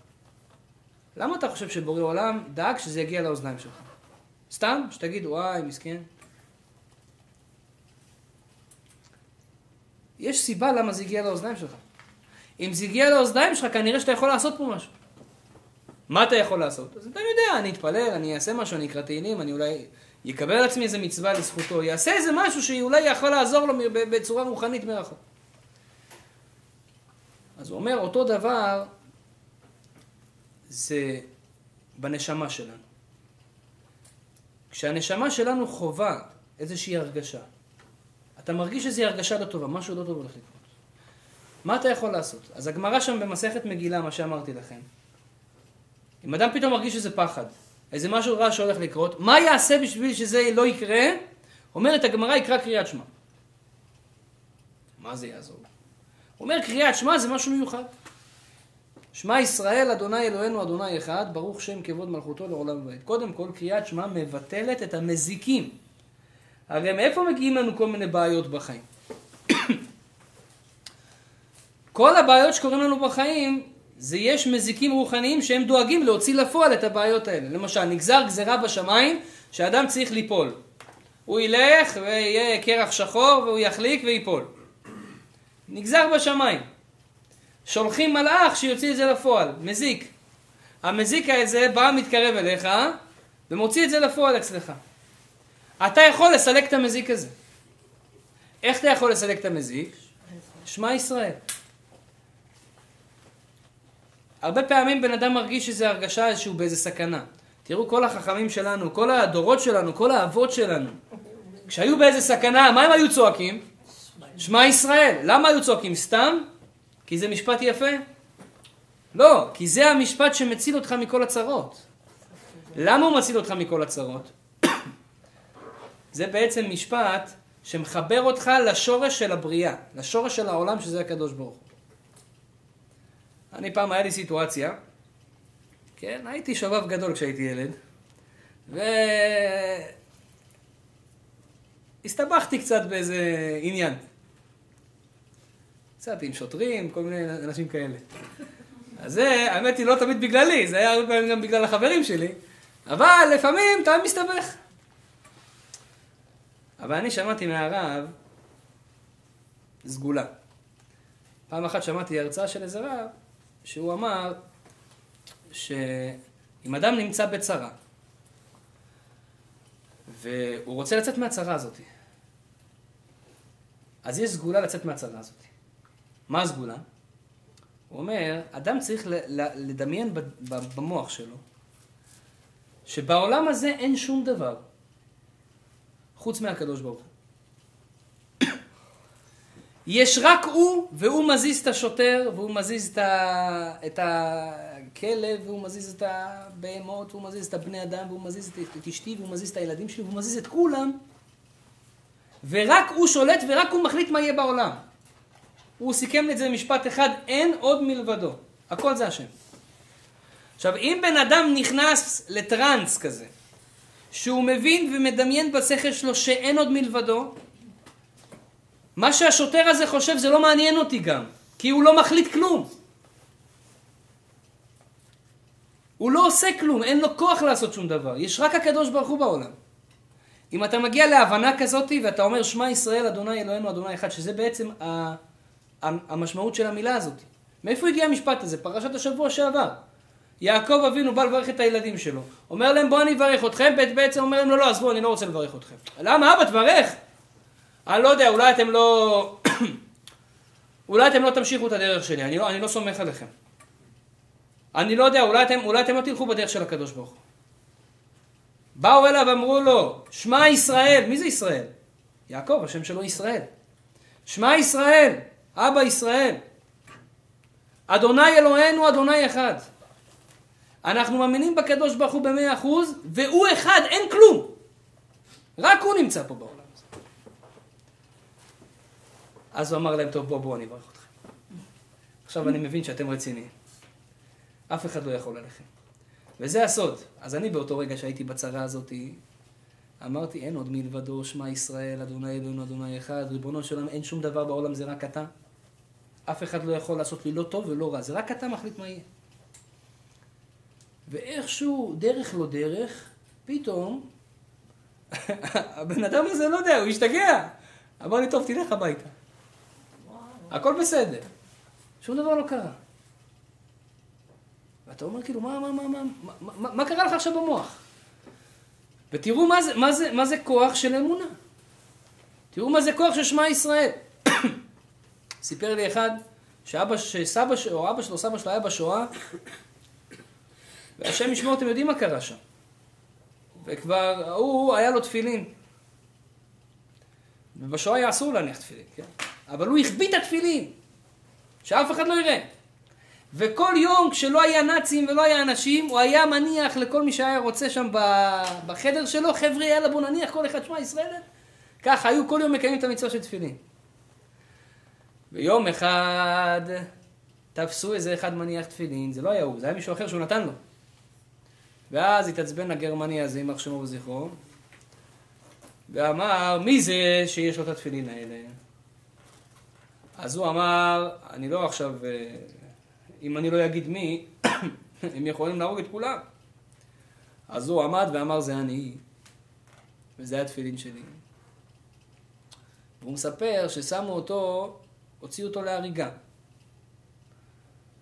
למה אתה חושב שבורא עולם דאג שזה יגיע לאוזניים שלך? סתם? שתגיד, וואי, מסכן. יש סיבה למה זה הגיע לאוזניים שלך. אם זה הגיע לאוזניים שלך, כנראה שאתה יכול לעשות פה משהו. מה אתה יכול לעשות? אז אתה יודע, אני אתפלל, אני אעשה משהו, אני אקרא תהילים, אני אולי יקבל על עצמי איזה מצווה לזכותו, יעשה איזה משהו שאולי יכול לעזור לו בצורה רוחנית מרחוק. אז הוא אומר, אותו דבר זה בנשמה שלנו. כשהנשמה שלנו חווה איזושהי הרגשה, אתה מרגיש איזושהי הרגשה לא טובה, משהו לא טוב הולך לקרות. מה אתה יכול לעשות? אז הגמרא שם במסכת מגילה, מה שאמרתי לכם, אם אדם פתאום מרגיש איזה פחד, איזה משהו רע שהולך לקרות, מה יעשה בשביל שזה לא יקרה? אומרת הגמרא, יקרא קריאת שמע. מה זה יעזור? אומר קריאת שמע זה משהו מיוחד. שמע ישראל, אדוני אלוהינו, אדוני אחד, ברוך שם כבוד מלכותו לעולם ועד. קודם כל, קריאת שמע מבטלת את המזיקים. הרי מאיפה מגיעים לנו כל מיני בעיות בחיים? כל הבעיות שקורים לנו בחיים, זה יש מזיקים רוחניים שהם דואגים להוציא לפועל את הבעיות האלה. למשל, נגזר גזירה בשמיים שאדם צריך ליפול. הוא ילך ויהיה קרח שחור והוא יחליק וייפול. נגזר בשמיים. שולחים מלאך שיוציא את זה לפועל, מזיק. המזיק הזה בא מתקרב אליך ומוציא את זה לפועל אצלך. אתה יכול לסלק את המזיק הזה. איך אתה יכול לסלק את המזיק? שמע ישראל. הרבה פעמים בן אדם מרגיש איזו הרגשה שהוא באיזה סכנה. תראו, כל החכמים שלנו, כל הדורות שלנו, כל האבות שלנו, כשהיו באיזה סכנה, מה הם היו צועקים? שמע ישראל. למה היו צועקים? סתם? כי זה משפט יפה? לא, כי זה המשפט שמציל אותך מכל הצרות. למה הוא מציל אותך מכל הצרות? זה בעצם משפט שמחבר אותך לשורש של הבריאה, לשורש של העולם שזה הקדוש ברוך הוא. אני פעם, היה לי סיטואציה, כן, הייתי שובב גדול כשהייתי ילד, והסתבכתי קצת באיזה עניין. קצת עם שוטרים, כל מיני אנשים כאלה. אז זה, האמת היא, לא תמיד בגללי, זה היה הרבה פעמים גם בגלל החברים שלי, אבל לפעמים אתה מסתבך. אבל אני שמעתי מהרב סגולה. פעם אחת שמעתי הרצאה של איזה רב, שהוא אמר שאם אדם נמצא בצרה, והוא רוצה לצאת מהצרה הזאת, אז יש סגולה לצאת מהצרה הזאת. מה הסגולה? הוא אומר, אדם צריך לדמיין במוח שלו, שבעולם הזה אין שום דבר חוץ מהקדוש ברוך הוא. יש רק הוא, והוא מזיז את השוטר, והוא מזיז את, ה... את הכלב, והוא מזיז את הבהמות, והוא מזיז את הבני אדם, והוא מזיז את אשתי, והוא מזיז את הילדים שלי, והוא מזיז את כולם, ורק הוא שולט ורק הוא מחליט מה יהיה בעולם. הוא סיכם את זה במשפט אחד, אין עוד מלבדו. הכל זה השם. עכשיו, אם בן אדם נכנס לטראנס כזה, שהוא מבין ומדמיין בשכל שלו שאין עוד מלבדו, מה שהשוטר הזה חושב זה לא מעניין אותי גם, כי הוא לא מחליט כלום. הוא לא עושה כלום, אין לו כוח לעשות שום דבר, יש רק הקדוש ברוך הוא בעולם. אם אתה מגיע להבנה כזאת ואתה אומר שמע ישראל אדוני אלוהינו אדוני אחד, שזה בעצם המשמעות של המילה הזאת. מאיפה הגיע המשפט הזה? פרשת השבוע שעבר. יעקב אבינו בא לברך את הילדים שלו. אומר להם בוא אני אברך אתכם, בעצם אומר להם לא, לא, עזבו, אני לא רוצה לברך אתכם. למה? אבא, תברך. אני לא יודע, אולי אתם לא... אולי אתם לא תמשיכו את הדרך שלי, אני לא, אני לא סומך עליכם. אני לא יודע, אולי אתם, אולי אתם לא תלכו בדרך של הקדוש ברוך הוא. באו אליו ואמרו לו, שמע ישראל, מי זה ישראל? יעקב, השם שלו ישראל. שמע ישראל, אבא ישראל. אדוני אלוהינו, אדוני אחד. אנחנו מאמינים בקדוש ברוך הוא במאה אחוז, והוא אחד, אין כלום. רק הוא נמצא פה בעולם. אז הוא אמר להם, טוב, בואו, בואו, אני אברך אתכם. עכשיו אני מבין שאתם רציניים. אף אחד לא יכול עליכם. וזה הסוד. אז אני באותו רגע שהייתי בצרה הזאת, אמרתי, אין עוד מלבדו, שמע ישראל, אדוני אלוהינו, אדוני אחד, ריבונו של עולם, אין שום דבר בעולם, זה רק אתה. אף אחד לא יכול לעשות לי לא טוב ולא רע, זה רק אתה מחליט מה יהיה. ואיכשהו, דרך לא דרך, פתאום, הבן אדם הזה, לא יודע, הוא השתגע. אמר לי, טוב, תלך הביתה. הכל בסדר. שום דבר לא קרה. ואתה אומר, כאילו, מה, מה, מה, מה, מה, מה קרה לך עכשיו במוח? ותראו מה זה, מה זה, מה זה כוח של אמונה. תראו מה זה כוח של שמע ישראל. סיפר לי אחד שאבא, שסבא, או אבא שלו, סבא שלו היה בשואה, והשם ישמור, אתם יודעים מה קרה שם. וכבר, הוא, היה לו תפילין. ובשואה היה אסור להניח תפילין, כן? אבל הוא החביא את התפילין, שאף אחד לא יראה. וכל יום כשלא היה נאצים ולא היה אנשים, הוא היה מניח לכל מי שהיה רוצה שם בחדר שלו, חבר'ה, יאללה בוא נניח כל אחד, שמע ישראל, ככה היו כל יום מקיימים את המצווה של תפילין. ויום אחד תפסו איזה אחד מניח תפילין, זה לא היה הוא, זה היה מישהו אחר שהוא נתן לו. ואז התעצבן הגרמני הזה, יימח שמו וזכרו, ואמר, מי זה שיש לו את התפילין האלה? אז הוא אמר, אני לא עכשיו, אה, אם אני לא אגיד מי, הם יכולים להרוג את כולם. אז הוא עמד ואמר, זה אני, וזה התפילין שלי. והוא מספר ששמו אותו, הוציאו אותו להריגה.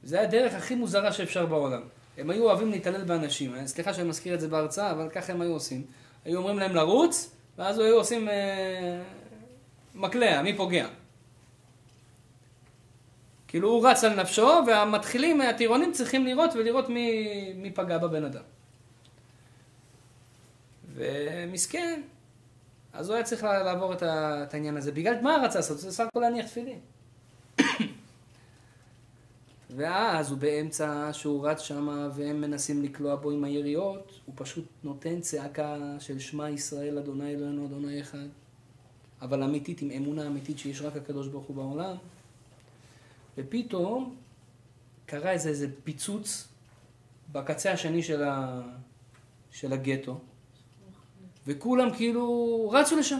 זה הדרך הכי מוזרה שאפשר בעולם. הם היו אוהבים להתעלל באנשים. סליחה שאני מזכיר את זה בהרצאה, אבל ככה הם היו עושים. היו אומרים להם לרוץ, ואז היו עושים אה, מקלע, מי פוגע. כאילו הוא רץ על נפשו, והמתחילים, הטירונים צריכים לראות ולראות מי, מי פגע בבן אדם. ומסכן, אז הוא היה צריך לעבור את, העניין הזה. בגלל מה רצה לעשות? זה סך הכל להניח תפילין. ואז הוא באמצע שהוא רץ שם והם מנסים לקלוע בו עם היריות, הוא פשוט נותן צעקה של שמע ישראל, אדוני אלוהינו, אדוני אחד. אבל אמיתית, עם אמונה אמיתית שיש רק הקדוש ברוך הוא בעולם. ופתאום קרה איזה, איזה פיצוץ בקצה השני של, ה, של הגטו, וכולם כאילו רצו לשם.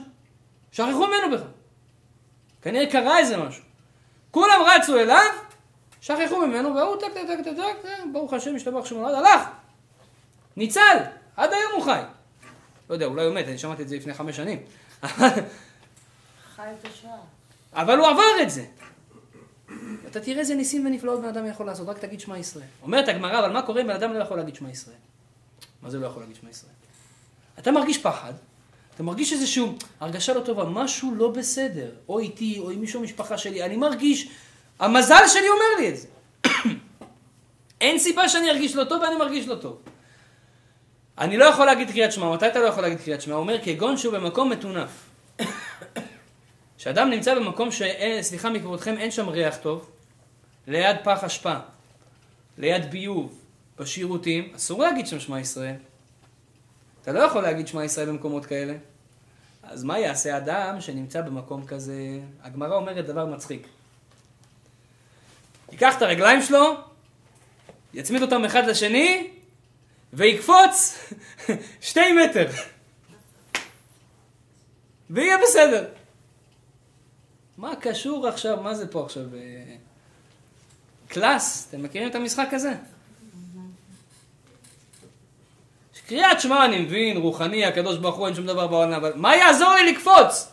שכחו ממנו בכלל. כנראה קרה איזה משהו. כולם רצו אליו, שכחו ממנו, והוא טק טק טק טק טק, ברוך השם, השתבח שמו לעד, הלך! ניצל! עד היום הוא חי. לא יודע, אולי הוא מת, אני שמעתי את זה לפני חמש שנים. חי את השעה. אבל הוא עבר את זה. אתה תראה איזה ניסים ונפלאות בן אדם יכול לעשות, רק תגיד שמע ישראל. אומרת הגמרא, אבל מה קורה אם בן אדם לא יכול להגיד שמע ישראל? מה זה לא יכול להגיד שמע ישראל? אתה מרגיש פחד, אתה מרגיש איזושהי הרגשה לא טובה, משהו לא בסדר, או איתי, או עם מישהו במשפחה שלי, אני מרגיש, המזל שלי אומר לי את זה. אין סיבה שאני ארגיש לא טוב ואני מרגיש לא טוב. אני לא יכול להגיד קריאת שמע, מתי אתה לא יכול להגיד קריאת שמע? הוא אומר, כגון שהוא במקום מטונף. כשאדם נמצא במקום שאין, סליחה מכבודכם, אין שם ריח טוב, ליד פח אשפה, ליד ביוב, בשירותים, אסור להגיד שם שמע ישראל. אתה לא יכול להגיד שמע ישראל במקומות כאלה. אז מה יעשה אדם שנמצא במקום כזה? הגמרא אומרת דבר מצחיק. ייקח את הרגליים שלו, יצמיד אותם אחד לשני, ויקפוץ שתי מטר. ויהיה בסדר. מה קשור עכשיו, מה זה פה עכשיו? אה, קלאס, אתם מכירים את המשחק הזה? קריאת שמע אני מבין, רוחני, הקדוש ברוך הוא, אין שום דבר בעולם, אבל מה יעזור לי לקפוץ?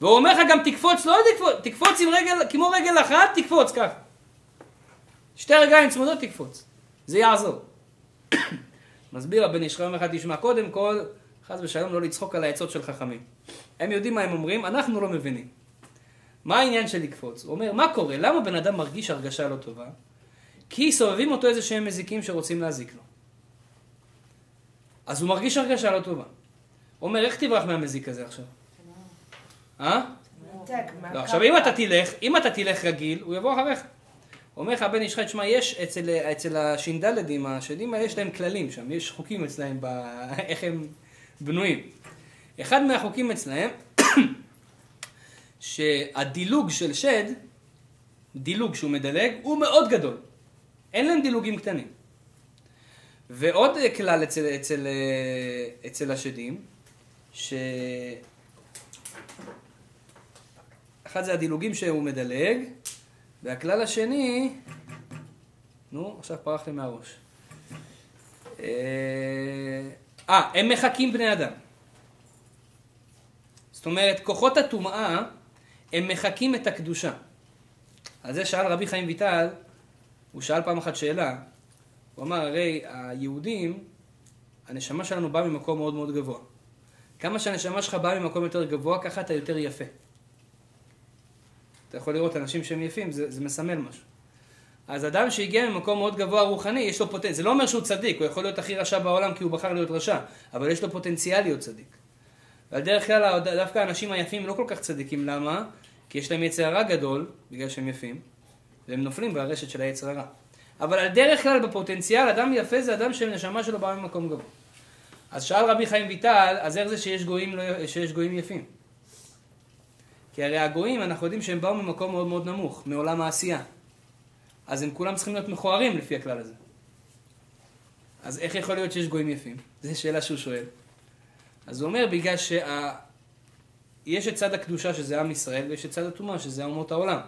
והוא אומר לך גם תקפוץ, לא תקפוץ, תקפוץ עם רגל, כמו רגל אחת, תקפוץ ככה. שתי רגליים צמודות תקפוץ, זה יעזור. מסביר הבן איש חיים אחד תשמע, קודם כל, חס ושלום לא לצחוק על העצות של חכמים. הם יודעים מה הם אומרים, אנחנו לא מבינים. מה העניין של לקפוץ? הוא אומר, מה קורה? למה בן אדם מרגיש הרגשה לא טובה? כי סובבים אותו איזה שהם מזיקים שרוצים להזיק לו. אז הוא מרגיש הרגשה לא טובה. הוא אומר, איך תברח מהמזיק הזה עכשיו? אה? לא, עכשיו אם אתה תלך, אם אתה תלך רגיל, הוא יבוא אחריך. אומר לך הבן איש חי, תשמע, יש אצל, אצל הש"דדים, השדים האלה יש להם כללים שם, יש חוקים אצלהם, ב... איך הם בנויים. אחד מהחוקים אצלהם, שהדילוג של שד, דילוג שהוא מדלג, הוא מאוד גדול. אין להם דילוגים קטנים. ועוד כלל אצל, אצל, אצל השדים, ש... אחד זה הדילוגים שהוא מדלג, והכלל השני, נו, עכשיו פרח לי מהראש. אה, אה, הם מחקים בני אדם. זאת אומרת, כוחות הטומאה, הם מחקים את הקדושה. על זה שאל רבי חיים ויטל, הוא שאל פעם אחת שאלה, הוא אמר, הרי היהודים, הנשמה שלנו באה ממקום מאוד מאוד גבוה. כמה שהנשמה שלך באה ממקום יותר גבוה, ככה אתה יותר יפה. אתה יכול לראות אנשים שהם יפים, זה, זה מסמל משהו. אז אדם שהגיע ממקום מאוד גבוה רוחני, יש לו פוטנציאל, זה לא אומר שהוא צדיק, הוא יכול להיות הכי רשע בעולם כי הוא בחר להיות רשע, אבל יש לו פוטנציאל להיות צדיק. ועל דרך כלל דווקא האנשים היפים לא כל כך צדיקים, למה? כי יש להם יצר הרע גדול, בגלל שהם יפים, והם נופלים ברשת של היצר הרע. אבל על דרך כלל בפוטנציאל, אדם יפה זה אדם שהנשמה שלו באה ממקום גבוה. אז שאל רבי חיים ויטל, אז איך זה שיש גויים, לא, שיש גויים יפים? כי הרי הגויים, אנחנו יודעים שהם באו ממקום מאוד מאוד נמוך, מעולם העשייה. אז הם כולם צריכים להיות מכוערים לפי הכלל הזה. אז איך יכול להיות שיש גויים יפים? זו שאלה שהוא שואל. אז הוא אומר, בגלל שיש את צד הקדושה שזה עם ישראל, ויש את צד הטומאה שזה אומות העולם.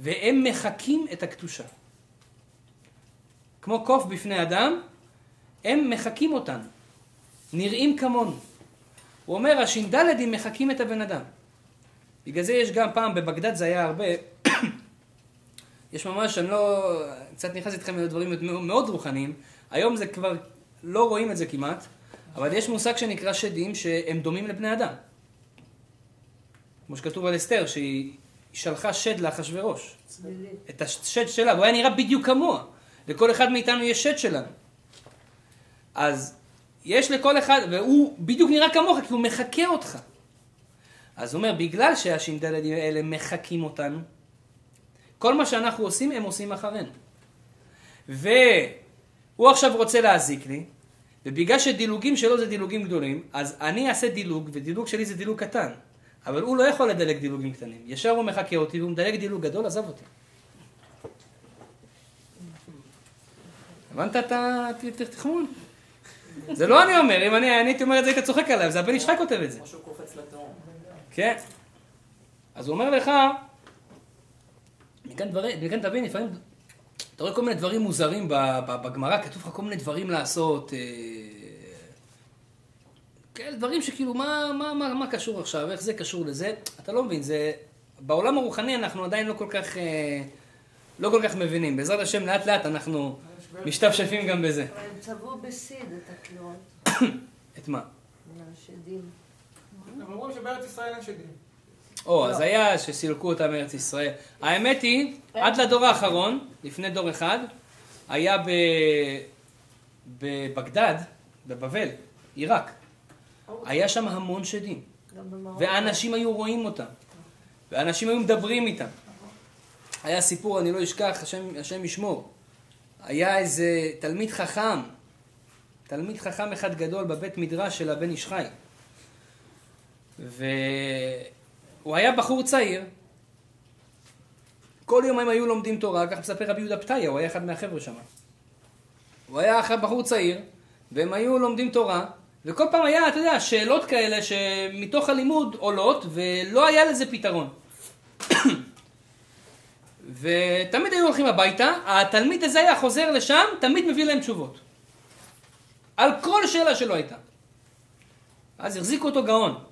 והם מחקים את הקדושה. כמו קוף בפני אדם, הם מחקים אותנו. נראים כמונו. הוא אומר, הש"דדים מחקים את הבן אדם. בגלל זה יש גם פעם, בבגדד זה היה הרבה, יש ממש, אני לא, קצת נכנס איתכם לדברים מאוד רוחניים, היום זה כבר, לא רואים את זה כמעט, אבל יש מושג שנקרא שדים שהם דומים לבני אדם. כמו שכתוב על אסתר, שהיא שלחה שד לאחשוורוש. את השד שלה, והוא היה נראה בדיוק כמוה. לכל אחד מאיתנו יש שד שלנו. אז יש לכל אחד, והוא בדיוק נראה כמוך, כי הוא מחקה אותך. אז הוא אומר, בגלל שהש"דדים האלה מחקים אותנו, כל מה שאנחנו עושים, הם עושים אחרינו. והוא עכשיו רוצה להזיק לי, ובגלל שדילוגים שלו זה דילוגים גדולים, אז אני אעשה דילוג, ודילוג שלי זה דילוג קטן. אבל הוא לא יכול לדלג דילוגים קטנים. ישר הוא מחקה אותי והוא מדלג דילוג גדול, עזב אותי. הבנת את התחמון? זה לא אני אומר, אם אני הייתי אומר את זה, היית צוחק עליו, זה הבן איש כותב את זה. משהו קופץ לתהום. כן. אז הוא אומר לך, מכאן תבין, לפעמים, אתה רואה כל מיני דברים מוזרים בגמרא, כתוב לך כל מיני דברים לעשות, אה, כאלה דברים שכאילו, מה, מה, מה, מה קשור עכשיו, איך זה קשור לזה, אתה לא מבין, זה, בעולם הרוחני אנחנו עדיין לא כל כך, אה, לא כל כך מבינים, בעזרת השם לאט לאט אנחנו משתפשפים גם בזה. אבל הם צבעו בסיד את הקריאות, את מה? מהשדים. הם אומרים שבארץ ישראל אין שדים. או, אז היה שסילקו אותם מארץ ישראל. האמת היא, עד לדור האחרון, לפני דור אחד, היה. בבגדד, בבבל, עיראק. היה שם המון שדים. ואנשים היו רואים אותם. ואנשים היו מדברים איתם. היה סיפור, אני לא אשכח, השם, השם ישמור. היה איזה תלמיד חכם, תלמיד חכם אחד גדול בבית מדרש של הבן איש חי. והוא היה בחור צעיר. כל יום הם היו לומדים תורה, כך מספר רבי יהודה פתיה, הוא היה אחד מהחבר'ה שם. הוא היה אחרי בחור צעיר, והם היו לומדים תורה, וכל פעם היה, אתה יודע, שאלות כאלה שמתוך הלימוד עולות, ולא היה לזה פתרון. ותמיד היו הולכים הביתה, התלמיד הזה היה חוזר לשם, תמיד מביא להם תשובות. על כל שאלה שלו הייתה. אז החזיקו אותו גאון.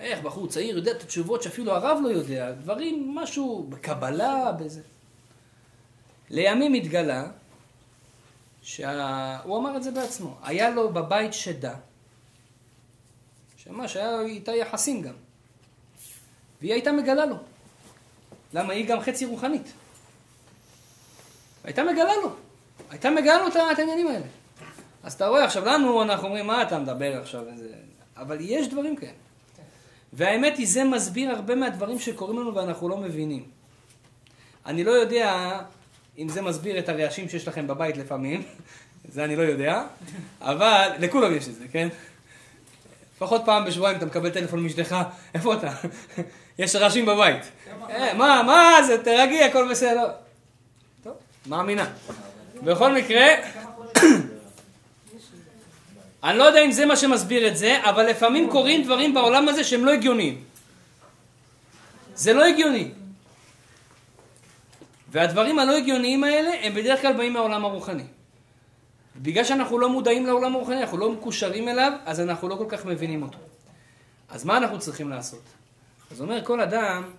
איך בחור צעיר יודע את התשובות שאפילו הרב לא יודע, דברים, משהו בקבלה, בזה. לימים התגלה שה... הוא אמר את זה בעצמו, היה לו בבית שדה, שממש היה איתה יחסים גם, והיא הייתה מגלה לו. למה? היא גם חצי רוחנית. הייתה מגלה לו. הייתה מגלה לו את העניינים האלה. אז אתה רואה, עכשיו לנו, אנחנו אומרים, מה אתה מדבר עכשיו? איזה... אבל יש דברים כאלה. והאמת היא, זה מסביר הרבה מהדברים שקורים לנו ואנחנו לא מבינים. אני לא יודע אם זה מסביר את הרעשים שיש לכם בבית לפעמים, זה אני לא יודע, אבל לכולם יש את זה, כן? לפחות פעם בשבועיים אתה מקבל טלפון מאשתך, איפה אתה? יש רעשים בבית. אה, מה, מה זה, תרגי, הכל בסדר. טוב, מאמינה. בכל מקרה, אני לא יודע אם זה מה שמסביר את זה, אבל לפעמים קורים דברים בעולם הזה שהם לא הגיוניים. זה לא הגיוני. והדברים הלא הגיוניים האלה הם בדרך כלל באים מהעולם הרוחני. בגלל שאנחנו לא מודעים לעולם הרוחני, אנחנו לא מקושרים אליו, אז אנחנו לא כל כך מבינים אותו. אז מה אנחנו צריכים לעשות? אז אומר כל אדם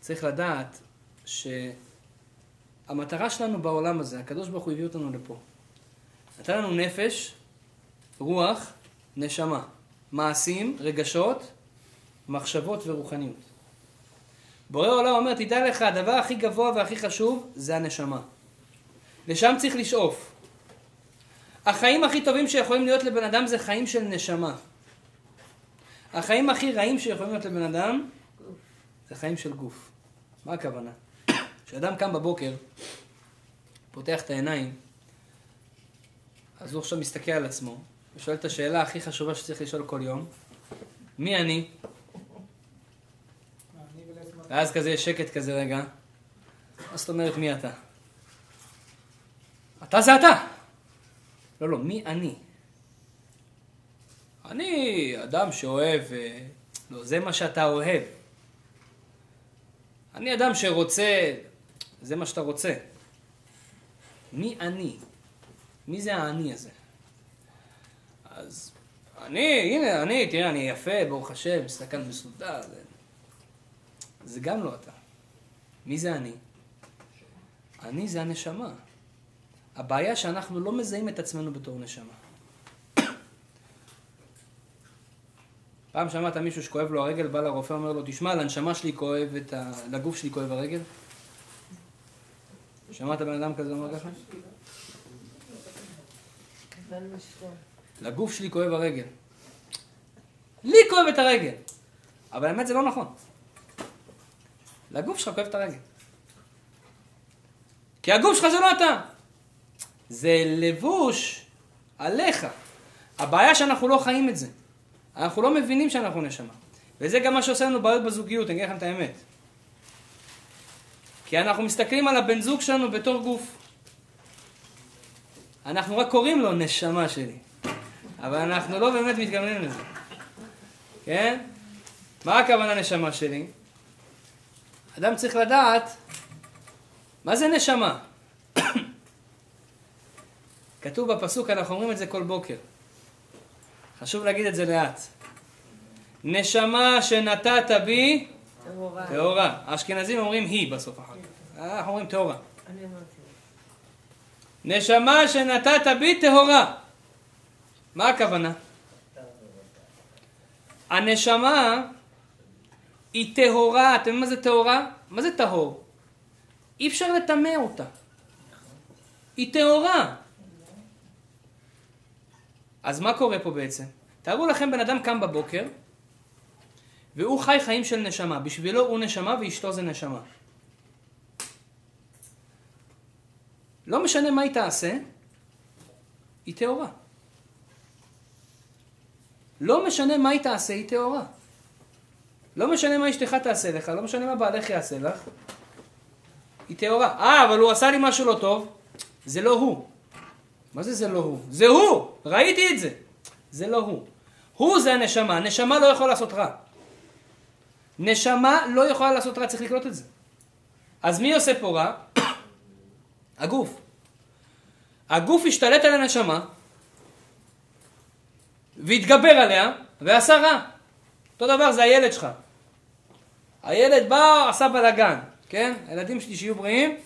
צריך לדעת שהמטרה שלנו בעולם הזה, הקדוש ברוך הוא הביא אותנו לפה. נתן לנו נפש, רוח, נשמה, מעשים, רגשות, מחשבות ורוחניות. בורא עולם אומר, תדע לך, הדבר הכי גבוה והכי חשוב זה הנשמה. לשם צריך לשאוף. החיים הכי טובים שיכולים להיות לבן אדם זה חיים של נשמה. החיים הכי רעים שיכולים להיות לבן אדם זה חיים של גוף. מה הכוונה? כשאדם קם בבוקר, פותח את העיניים, אז הוא עכשיו מסתכל על עצמו, ושואל את השאלה הכי חשובה שצריך לשאול כל יום, מי אני? ואז כזה יש שקט כזה רגע, מה זאת אומרת מי אתה? אתה זה אתה! לא, לא, מי אני? אני אדם שאוהב, אה, לא, זה מה שאתה אוהב. אני אדם שרוצה, זה מה שאתה רוצה. מי אני? מי זה האני הזה? אז אני, הנה, אני, תראה, אני יפה, ברוך השם, מסתכל מסודר. זה, זה גם לא אתה. מי זה אני? אני זה הנשמה. הבעיה שאנחנו לא מזהים את עצמנו בתור נשמה. פעם שמעת מישהו שכואב לו הרגל, בא לרופא, אומר לו, תשמע, לנשמה שלי כואב את ה... לגוף שלי כואב הרגל? שמעת בן אדם כזה אומר ככה? לגוף שלי כואב הרגל. לי כואב את הרגל. אבל האמת זה לא נכון. לגוף שלך כואב את הרגל. כי הגוף שלך זה לא אתה. זה לבוש עליך. הבעיה שאנחנו לא חיים את זה. אנחנו לא מבינים שאנחנו נשמה. וזה גם מה שעושה לנו בעיות בזוגיות, אני אגיד לכם את האמת. כי אנחנו מסתכלים על הבן זוג שלנו בתור גוף. אנחנו רק קוראים לו נשמה שלי. אבל אנחנו לא באמת מתכוונים לזה. כן? מה הכוונה נשמה שלי? אדם צריך לדעת מה זה נשמה. כתוב בפסוק, אנחנו אומרים את זה כל בוקר. חשוב להגיד את זה לאט. נשמה שנתת בי טהורה. האשכנזים אומרים היא בסוף אחר כך. אנחנו אומרים טהורה. נשמה שנתת בי טהורה. מה הכוונה? הנשמה היא טהורה, אתם יודעים מה זה טהורה? מה זה טהור? אי אפשר לטמא אותה. היא טהורה. אז מה קורה פה בעצם? תארו לכם בן אדם קם בבוקר והוא חי חיים של נשמה. בשבילו הוא נשמה ואשתו זה נשמה. לא משנה מה היא תעשה, היא טהורה. לא משנה מה היא תעשה, היא טהורה. לא משנה מה אשתך תעשה לך, לא משנה מה בעלך יעשה לך, היא טהורה. אה, אבל הוא עשה לי משהו לא טוב, זה לא הוא. מה זה זה לא הוא? זה הוא! ראיתי את זה. זה לא הוא. הוא זה הנשמה, הנשמה לא יכולה לעשות רע. נשמה לא יכולה לעשות רע, צריך לקלוט את זה. אז מי עושה פה רע? הגוף. הגוף השתלט על הנשמה, והתגבר עליה, ועשה רע. אותו דבר זה הילד שלך. הילד בא, עשה בלאגן, כן? הילדים שלי שיהיו בריאים.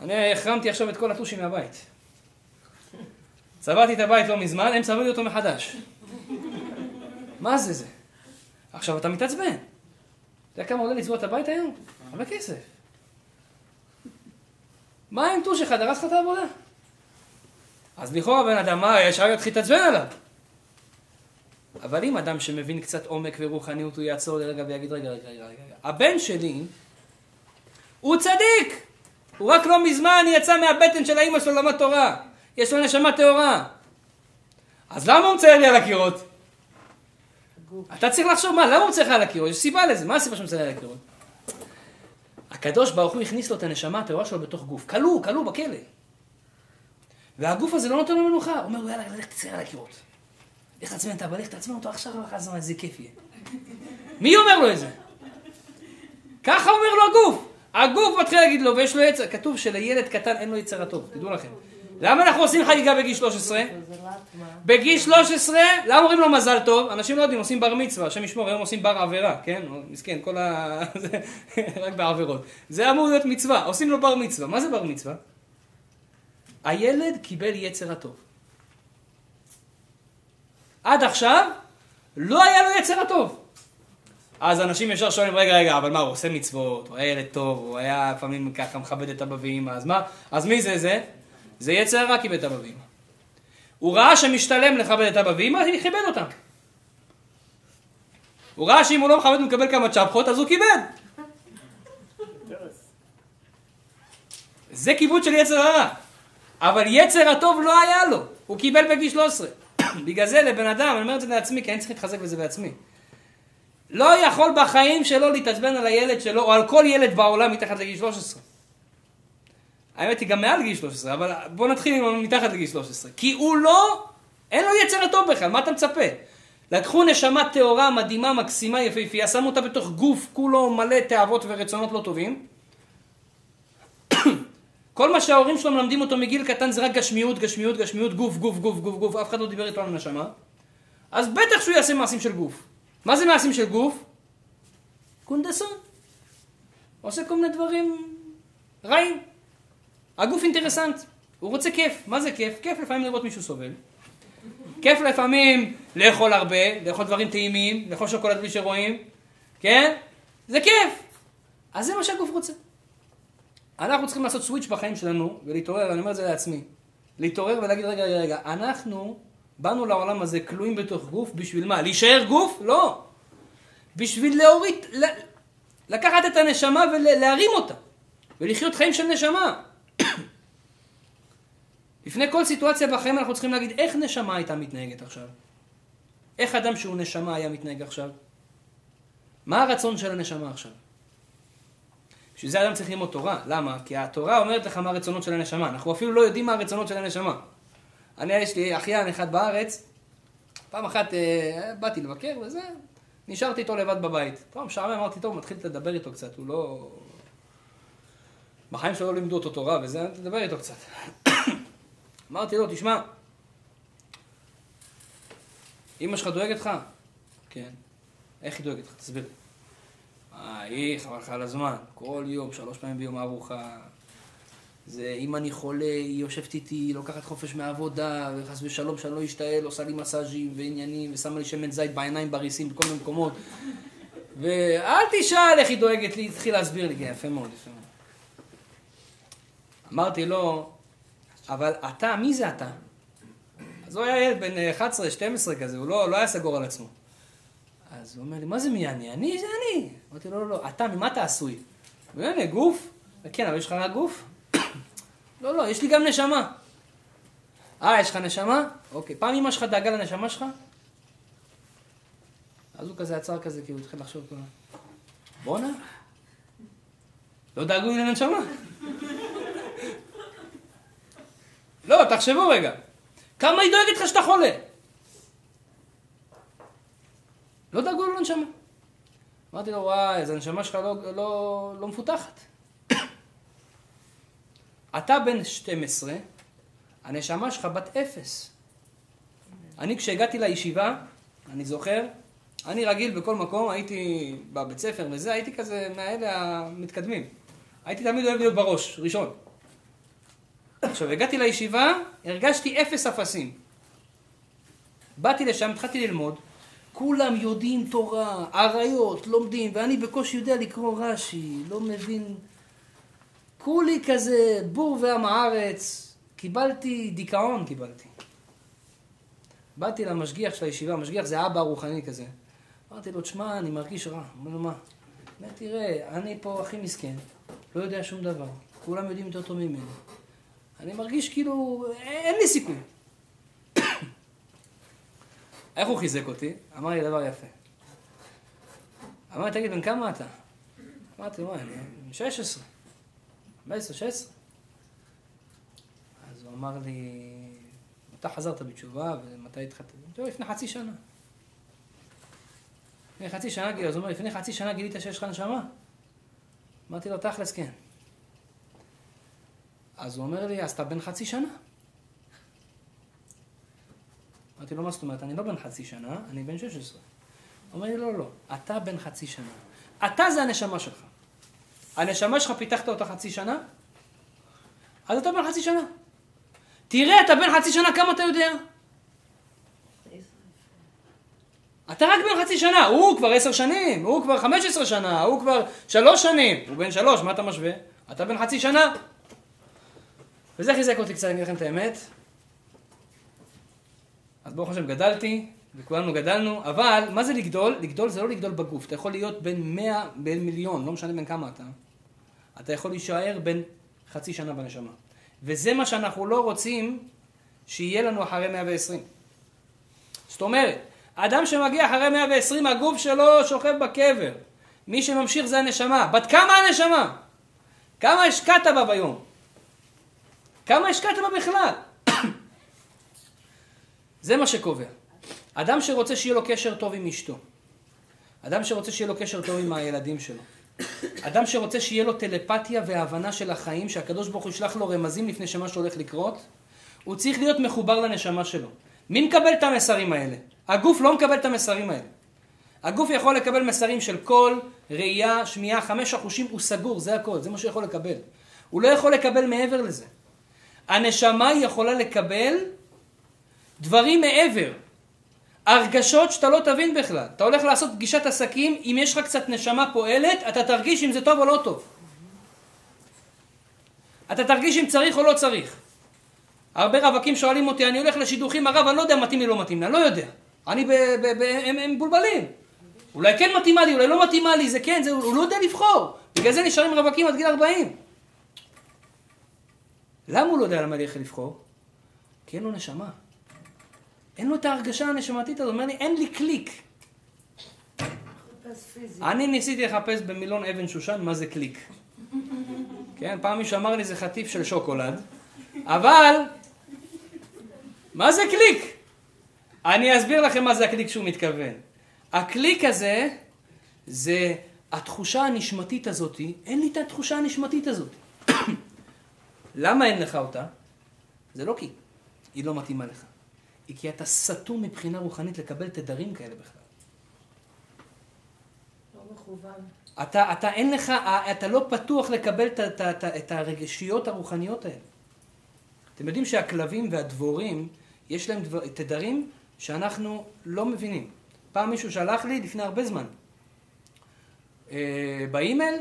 אני החרמתי עכשיו את כל הטושים מהבית. צבעתי את הבית לא מזמן, הם צבעו לי אותו מחדש. מה זה זה? עכשיו אתה מתעצבן. אתה יודע כמה עולה לצבוע את הבית היום? הרבה כסף. מה עם טוש אחד, הרס לך את העבודה? אז לכאורה בן אדם, מה, ישר יתחיל להתעצבן עליו. אבל אם אדם שמבין קצת עומק ורוחניות, הוא יעצור לרגע ויגיד, רגע, רגע, רגע, רגע, הבן שלי, הוא צדיק! הוא רק לא מזמן יצא מהבטן של האימא שלו למד תורה. יש לו נשמה טהורה. אז למה הוא מצייר לי על הקירות? אתה צריך לחשוב, מה, למה הוא צריך על הקירות? יש סיבה לזה, מה הסיבה שהוא מצייר על הקירות? הקדוש ברוך הוא הכניס לו את הנשמה הטהורה שלו בתוך גוף. כלוא, כלוא בכלא. והגוף הזה לא נותן לו מנוחה. הוא אומר יאללה, לך תצייר על הקירות. לך תעצבן את אבא, לך תעצבן אותו עכשיו, אחר כך איזה כיף יהיה. מי אומר לו את זה? ככה אומר לו הגוף. הגוף מתחיל להגיד לו, ויש לו יצר, כתוב שלילד קטן אין לו יצר הטוב, תדעו לכם. למה אנחנו עושים חגיגה בגיל 13? זה לטמה. בגיל 13, למה אומרים לו מזל טוב? אנשים לא יודעים, עושים בר מצווה, השם ישמור, היום עושים בר עבירה, כן? מסכן, כל ה... רק בעבירות. זה אמור להיות מצווה, עושים לו בר מצווה. מה זה בר מצווה? הילד קיבל יצר הטוב. עד עכשיו, לא היה לו יצר הטוב. אז אנשים ישר שואלים, רגע, רגע, אבל מה, הוא עושה מצוות, הוא היה ילד טוב, הוא היה לפעמים ככה מכבד את אבא ואמא, אז מה? אז מי זה זה? זה יצר הרע כיבד את אבא ואמא. הוא ראה שמשתלם לכבד את אבא ואמא, אז כיבד אותם. הוא ראה שאם הוא לא מכבד ומקבל כמה צ'פחות, אז הוא כיבד. זה כיבוד של יצר הרע. אבל יצר הטוב לא היה לו, הוא קיבל בגיל 13. בגלל זה לבן אדם, אני אומר את זה לעצמי, כי אני צריך להתחזק בזה בעצמי. לא יכול בחיים שלו להתעצבן על הילד שלו, או על כל ילד בעולם מתחת לגיל 13. האמת היא גם מעל גיל 13, אבל בוא נתחיל עם מתחת לגיל 13. כי הוא לא, אין לו יצר הטוב בכלל, מה אתה מצפה? לקחו נשמה טהורה, מדהימה, מקסימה, יפהפייה, שמו אותה בתוך גוף כולו מלא תאוות ורצונות לא טובים. כל מה שההורים שלו מלמדים אותו מגיל קטן זה רק גשמיות, גשמיות, גשמיות, גוף, גוף, גוף, גוף, גוף, אף אחד לא דיבר איתו על נשמה. אז בטח שהוא יעשה מעשים של גוף. מה זה מעשים של גוף? קונדסון. עושה כל מיני דברים רעים. הגוף אינטרסנט, הוא רוצה כיף. מה זה כיף? כיף לפעמים לראות מישהו סובל. כיף לפעמים לאכול הרבה, לאכול דברים טעימים, לאכול שוקולד בלי שרואים, כן? זה כיף. אז זה מה שהגוף רוצה. אנחנו צריכים לעשות סוויץ' בחיים שלנו ולהתעורר, אני אומר את זה לעצמי. להתעורר ולהגיד, רגע, רגע, רגע, אנחנו באנו לעולם הזה כלואים בתוך גוף, בשביל מה? להישאר גוף? לא. בשביל להוריד, לקחת את הנשמה ולהרים אותה. ולחיות חיים של נשמה. לפני כל סיטואציה בחיים אנחנו צריכים להגיד איך נשמה הייתה מתנהגת עכשיו. איך אדם שהוא נשמה היה מתנהג עכשיו? מה הרצון של הנשמה עכשיו? בשביל זה אדם צריך ללמוד תורה. למה? כי התורה אומרת לך מה הרצונות של הנשמה. אנחנו אפילו לא יודעים מה הרצונות של הנשמה. אני, יש לי אחיין אחד בארץ, פעם אחת אה, באתי לבקר וזה, נשארתי איתו לבד בבית. טוב, משעמם, אמרתי, טוב, מתחיל לדבר איתו קצת, הוא לא... בחיים שלו לא לימדו אותו תורה וזה, תדבר איתו קצת. אמרתי לו, תשמע, אמא שלך דואגת לך? כן. איך היא דואגת לך? תסביר לי. אה, היא, חבל לך על הזמן. כל יום, שלוש פעמים ביום ארוחה. זה, אם אני חולה, היא יושבת איתי, היא לוקחת חופש מהעבודה, וחס ושלום שאני לא אשתעל, עושה לי מסאז'ים ועניינים, ושמה לי שמן זית בעיניים בריסים בכל מיני מקומות. ואל תשאל איך היא דואגת לי, התחיל להסביר לי, כן, יפה מאוד, יפה מאוד. אמרתי לו, אבל אתה, מי זה אתה? אז הוא היה ילד בן 11-12 כזה, הוא לא, לא היה סגור על עצמו. אז הוא אומר לי, מה זה מי אני? אני זה אני. אמרתי לו, לא, לא, אתה, ממה אתה עשוי? הוא אומר גוף? כן, אבל יש לך רק גוף? לא, לא, יש לי גם נשמה. אה, יש לך נשמה? אוקיי. פעם אמא שלך דאגה לנשמה שלך? אז הוא כזה עצר כזה, הוא התחיל לחשוב כזה. בואנה. לא דאגו לי לנשמה. לא, תחשבו רגע. כמה היא דואגת לך שאתה חולה? לא דאגו לו לנשמה. אמרתי לו, וואי, אז הנשמה שלך לא, לא, לא מפותחת. אתה בן 12, הנשמה שלך בת אפס. אני כשהגעתי לישיבה, אני זוכר, אני רגיל בכל מקום, הייתי בבית ספר וזה, הייתי כזה מהאלה המתקדמים. הייתי תמיד אוהב להיות בראש, ראשון. עכשיו, הגעתי לישיבה, הרגשתי אפס אפסים. באתי לשם, התחלתי ללמוד, כולם יודעים תורה, אריות, לומדים, ואני בקושי יודע לקרוא רש"י, לא מבין. כולי כזה בור ועם הארץ, קיבלתי דיכאון, קיבלתי. באתי למשגיח של הישיבה, המשגיח זה אבא רוחני כזה. אמרתי לו, תשמע, אני מרגיש רע. אמר לו, מה? אומר, תראה, אני פה הכי מסכן, לא יודע שום דבר, כולם יודעים יותר טוב ממני. אני מרגיש כאילו, אין לי סיכוי. איך הוא חיזק אותי? אמר לי דבר יפה. אמר לי, תגיד, בן כמה אתה? אמרתי לו, אני 16. 15, 16. אז הוא אמר לי, מתי חזרת בתשובה ומתי התחלת? לו, לפני חצי שנה. לפני חצי שנה, אז הוא אומר, לפני חצי שנה גילית שיש לך נשמה? אמרתי לו, תכלס כן. אז הוא אומר לי, אז אתה בן חצי שנה? אמרתי לו, מה זאת אומרת? אני לא בן חצי שנה, אני בן 16. הוא אומר לי, לא, לא, אתה בן חצי שנה. אתה זה הנשמה שלך. הנשמה שלך פיתחת אותה חצי שנה? אז אתה בן חצי שנה. תראה, אתה בן חצי שנה, כמה אתה יודע? אתה רק בן חצי שנה, הוא כבר עשר שנים, הוא כבר חמש עשרה שנה, הוא כבר שלוש שנים, הוא בן שלוש, מה אתה משווה? אתה בן חצי שנה. וזה חיזק אותי קצת, אני אגיד לכם את האמת. אז ברוך השם גדלתי, וכולנו גדלנו, אבל מה זה לגדול? לגדול זה לא לגדול בגוף. אתה יכול להיות בין מאה, בין מיליון, לא משנה בין כמה אתה. אתה יכול להישאר בין חצי שנה בנשמה. וזה מה שאנחנו לא רוצים שיהיה לנו אחרי 120. זאת אומרת, האדם שמגיע אחרי 120, הגוף שלו שוכב בקבר. מי שממשיך זה הנשמה. בת כמה הנשמה? כמה השקעת בה ביום? כמה השקעת בה בכלל? זה מה שקובע. אדם שרוצה שיהיה לו קשר טוב עם אשתו, אדם שרוצה שיהיה לו קשר טוב עם הילדים שלו, אדם שרוצה שיהיה לו טלפתיה והבנה של החיים, שהקדוש ברוך הוא ישלח לו רמזים לפני שמשהו הולך לקרות, הוא צריך להיות מחובר לנשמה שלו. מי מקבל את המסרים האלה? הגוף לא מקבל את המסרים האלה. הגוף יכול לקבל מסרים של קול, ראייה, שמיעה, חמש החושים, הוא סגור, זה הכל, זה מה שהוא יכול לקבל. הוא לא יכול לקבל מעבר לזה. הנשמה יכולה לקבל דברים מעבר. הרגשות שאתה לא תבין בכלל. אתה הולך לעשות פגישת עסקים, אם יש לך קצת נשמה פועלת, אתה תרגיש אם זה טוב או לא טוב. אתה תרגיש אם צריך או לא צריך. הרבה רווקים שואלים אותי, אני הולך לשידוכים, הרב, אני לא יודע מתאים לי או לא מתאים לי, אני לא יודע. אני ב... ב, ב הם, הם מבולבלים. אולי כן מתאימה לי, אולי לא מתאימה לי, זה כן, זה, הוא לא יודע לבחור. בגלל זה נשארים רווקים עד גיל 40. למה הוא לא יודע למה ללכת לבחור? כי אין לו נשמה. אין לו את ההרגשה הנשמתית הזאת, אומר לי, אין לי קליק. אני ניסיתי לחפש במילון אבן שושן מה זה קליק. כן, פעם מישהו אמר לי זה חטיף של שוקולד, אבל מה זה קליק? אני אסביר לכם מה זה הקליק שהוא מתכוון. הקליק הזה זה התחושה הנשמתית הזאתי, אין לי את התחושה הנשמתית הזאת. למה אין לך אותה? זה לא כי היא לא מתאימה לך, היא כי אתה סתום מבחינה רוחנית לקבל תדרים כאלה בכלל. לא מכוון. אתה, אתה אין לך, אתה לא פתוח לקבל את, את, את, את הרגשיות הרוחניות האלה. אתם יודעים שהכלבים והדבורים, יש להם דבר, תדרים שאנחנו לא מבינים. פעם מישהו שלח לי לפני הרבה זמן, אה, באימייל,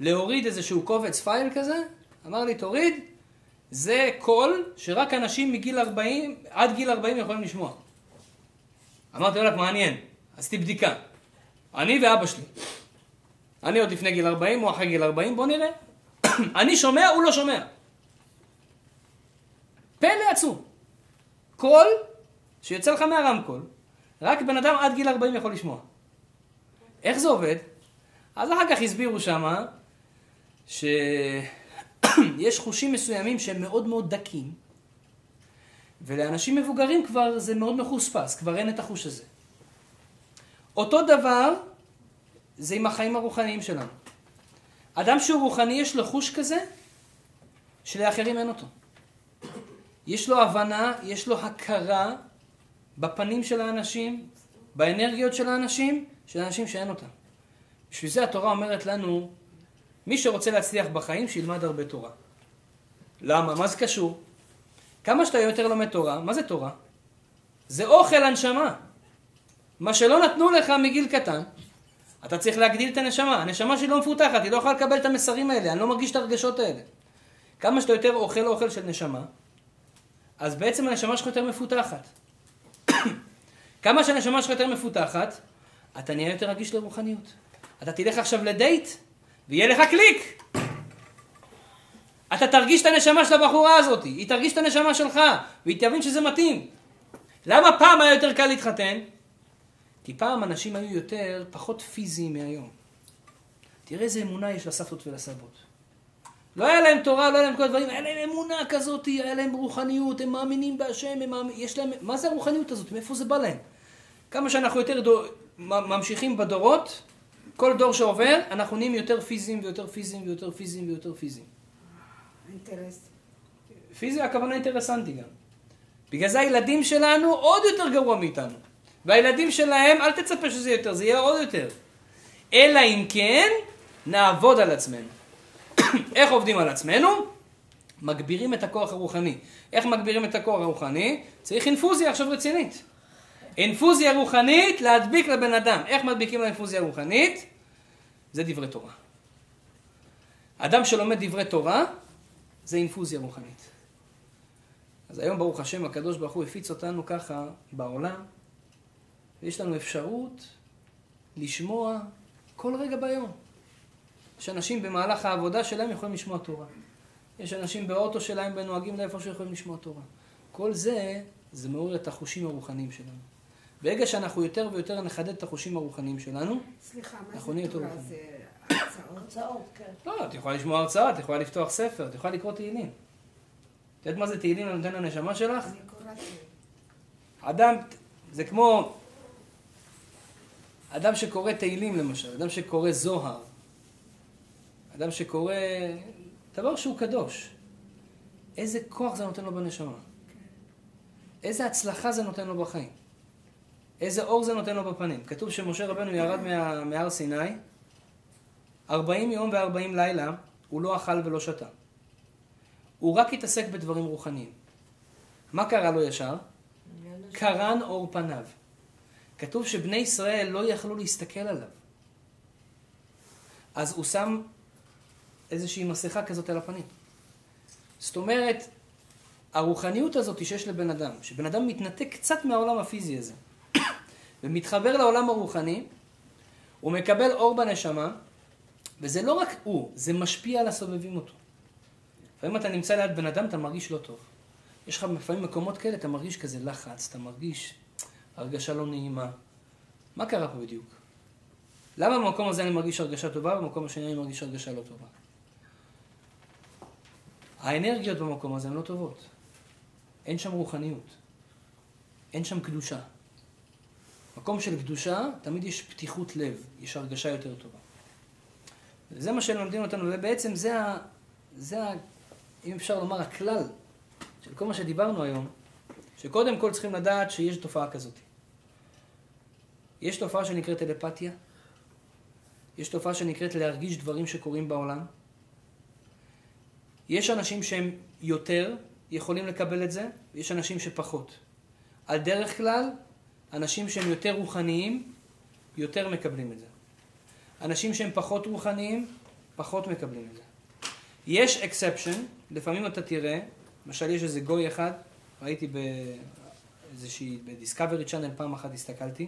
להוריד איזשהו קובץ file כזה, אמר לי תוריד, זה קול שרק אנשים מגיל 40, עד גיל 40 יכולים לשמוע. אמרתי לו, מעניין, עשיתי בדיקה. אני ואבא שלי. אני עוד לפני גיל 40, הוא אחרי גיל 40, בוא נראה. אני שומע, הוא לא שומע. פלא עצום. קול שיוצא לך מהרמקול, רק בן אדם עד גיל 40 יכול לשמוע. איך זה עובד? אז אחר כך הסבירו שמה שיש חושים מסוימים שהם מאוד מאוד דקים, ולאנשים מבוגרים כבר זה מאוד מחוספס, כבר אין את החוש הזה. אותו דבר זה עם החיים הרוחניים שלנו. אדם שהוא רוחני יש לו חוש כזה, שלאחרים אין אותו. יש לו הבנה, יש לו הכרה בפנים של האנשים, באנרגיות של האנשים, של האנשים שאין אותם. בשביל זה התורה אומרת לנו, מי שרוצה להצליח בחיים, שילמד הרבה תורה. למה? מה זה קשור? כמה שאתה יותר לומד תורה, מה זה תורה? זה אוכל הנשמה. מה שלא נתנו לך מגיל קטן, אתה צריך להגדיל את הנשמה. הנשמה שלי לא מפותחת, היא לא יכולה לקבל את המסרים האלה, אני לא מרגיש את הרגשות האלה. כמה שאתה יותר אוכל אוכל של נשמה, אז בעצם הנשמה שלך יותר מפותחת. כמה שהנשמה שלך יותר מפותחת, אתה נהיה יותר רגיש לרוחניות. אתה תלך עכשיו לדייט, ויהיה לך קליק. אתה תרגיש את הנשמה של הבחורה הזאת, היא תרגיש את הנשמה שלך, והיא תבין שזה מתאים. למה פעם היה יותר קל להתחתן? כי פעם אנשים היו יותר, פחות פיזיים מהיום. תראה איזה אמונה יש לסבתות ולסבות. לא היה להם תורה, לא היה להם כל הדברים, היה להם אמונה כזאת, היה להם רוחניות, הם מאמינים בהשם, הם מאמין, יש להם, מה זה הרוחניות הזאת, מאיפה זה בא להם? כמה שאנחנו יותר דור, ממשיכים בדורות, כל דור שעובר, אנחנו נהיים יותר פיזיים ויותר פיזיים ויותר פיזיים ויותר פיזיים. אינטרס. פיזי הכוונה אינטרסנטי גם. בגלל זה הילדים שלנו עוד יותר גרוע מאיתנו. והילדים שלהם, אל תצפה שזה יהיה יותר, זה יהיה עוד יותר. אלא אם כן, נעבוד על עצמנו. איך עובדים על עצמנו? מגבירים את הכוח הרוחני. איך מגבירים את הכוח הרוחני? צריך אינפוזיה עכשיו רצינית. אינפוזיה רוחנית להדביק לבן אדם. איך מדביקים לאינפוזיה רוחנית? זה דברי תורה. אדם שלומד דברי תורה, זה אינפוזיה רוחנית. אז היום ברוך השם הקדוש ברוך הוא הפיץ אותנו ככה בעולם, ויש לנו אפשרות לשמוע כל רגע ביום. יש אנשים במהלך העבודה שלהם יכולים לשמוע תורה. יש אנשים באוטו שלהם ונוהגים לאיפה שיכולים לשמוע תורה. כל זה, זה מעורר את החושים הרוחניים שלנו. ברגע שאנחנו יותר ויותר נחדד את החושים הרוחניים שלנו, סליחה, מה אנחנו נהיה זה יותר תורה? רוחניים. זה הרצאות? הרצאות, כן. לא, את יכולה לשמוע הרצאה, את יכולה לפתוח ספר, את יכולה לקרוא תהילים. את יודעת מה זה תהילים נותן לנשמה שלך? אני קוראת... אדם, זה כמו אדם שקורא תהילים למשל, אדם שקורא זוהר, אדם שקורא דבר שהוא קדוש. איזה כוח זה נותן לו בנשמה. איזה הצלחה זה נותן לו בחיים. איזה אור זה נותן לו בפנים. כתוב שמשה רבנו ירד מה, מהר סיני, 40 יום ו-40 לילה הוא לא אכל ולא שתה. הוא רק התעסק בדברים רוחניים. מה קרה לו ישר? קרן אור פניו. כתוב שבני ישראל לא יכלו להסתכל עליו. אז הוא שם איזושהי מסכה כזאת על הפנים. זאת אומרת, הרוחניות הזאת שיש לבן אדם, שבן אדם מתנתק קצת מהעולם הפיזי הזה, ומתחבר לעולם הרוחני, הוא מקבל אור בנשמה, וזה לא רק הוא, זה משפיע על הסובבים אותו. לפעמים אתה נמצא ליד בן אדם, אתה מרגיש לא טוב. יש לך לפעמים מקומות כאלה, אתה מרגיש כזה לחץ, אתה מרגיש הרגשה לא נעימה. מה קרה פה בדיוק? למה במקום הזה אני מרגיש הרגשה טובה, ובמקום השני אני מרגיש הרגשה לא טובה? האנרגיות במקום הזה הן לא טובות. אין שם רוחניות. אין שם קדושה. מקום של קדושה, תמיד יש פתיחות לב, יש הרגשה יותר טובה. וזה מה שלומדים אותנו, ובעצם זה, ה, זה ה, אם אפשר לומר, הכלל של כל מה שדיברנו היום, שקודם כל צריכים לדעת שיש תופעה כזאת. יש תופעה שנקראת טלפתיה, יש תופעה שנקראת להרגיש דברים שקורים בעולם. יש אנשים שהם יותר יכולים לקבל את זה, ויש אנשים שפחות. על דרך כלל, אנשים שהם יותר רוחניים, יותר מקבלים את זה. אנשים שהם פחות רוחניים, פחות מקבלים את זה. יש אקספשן, לפעמים אתה תראה, למשל יש איזה גוי אחד, ראיתי באיזושהי, בדיסקאברי צ'אנל פעם אחת הסתכלתי,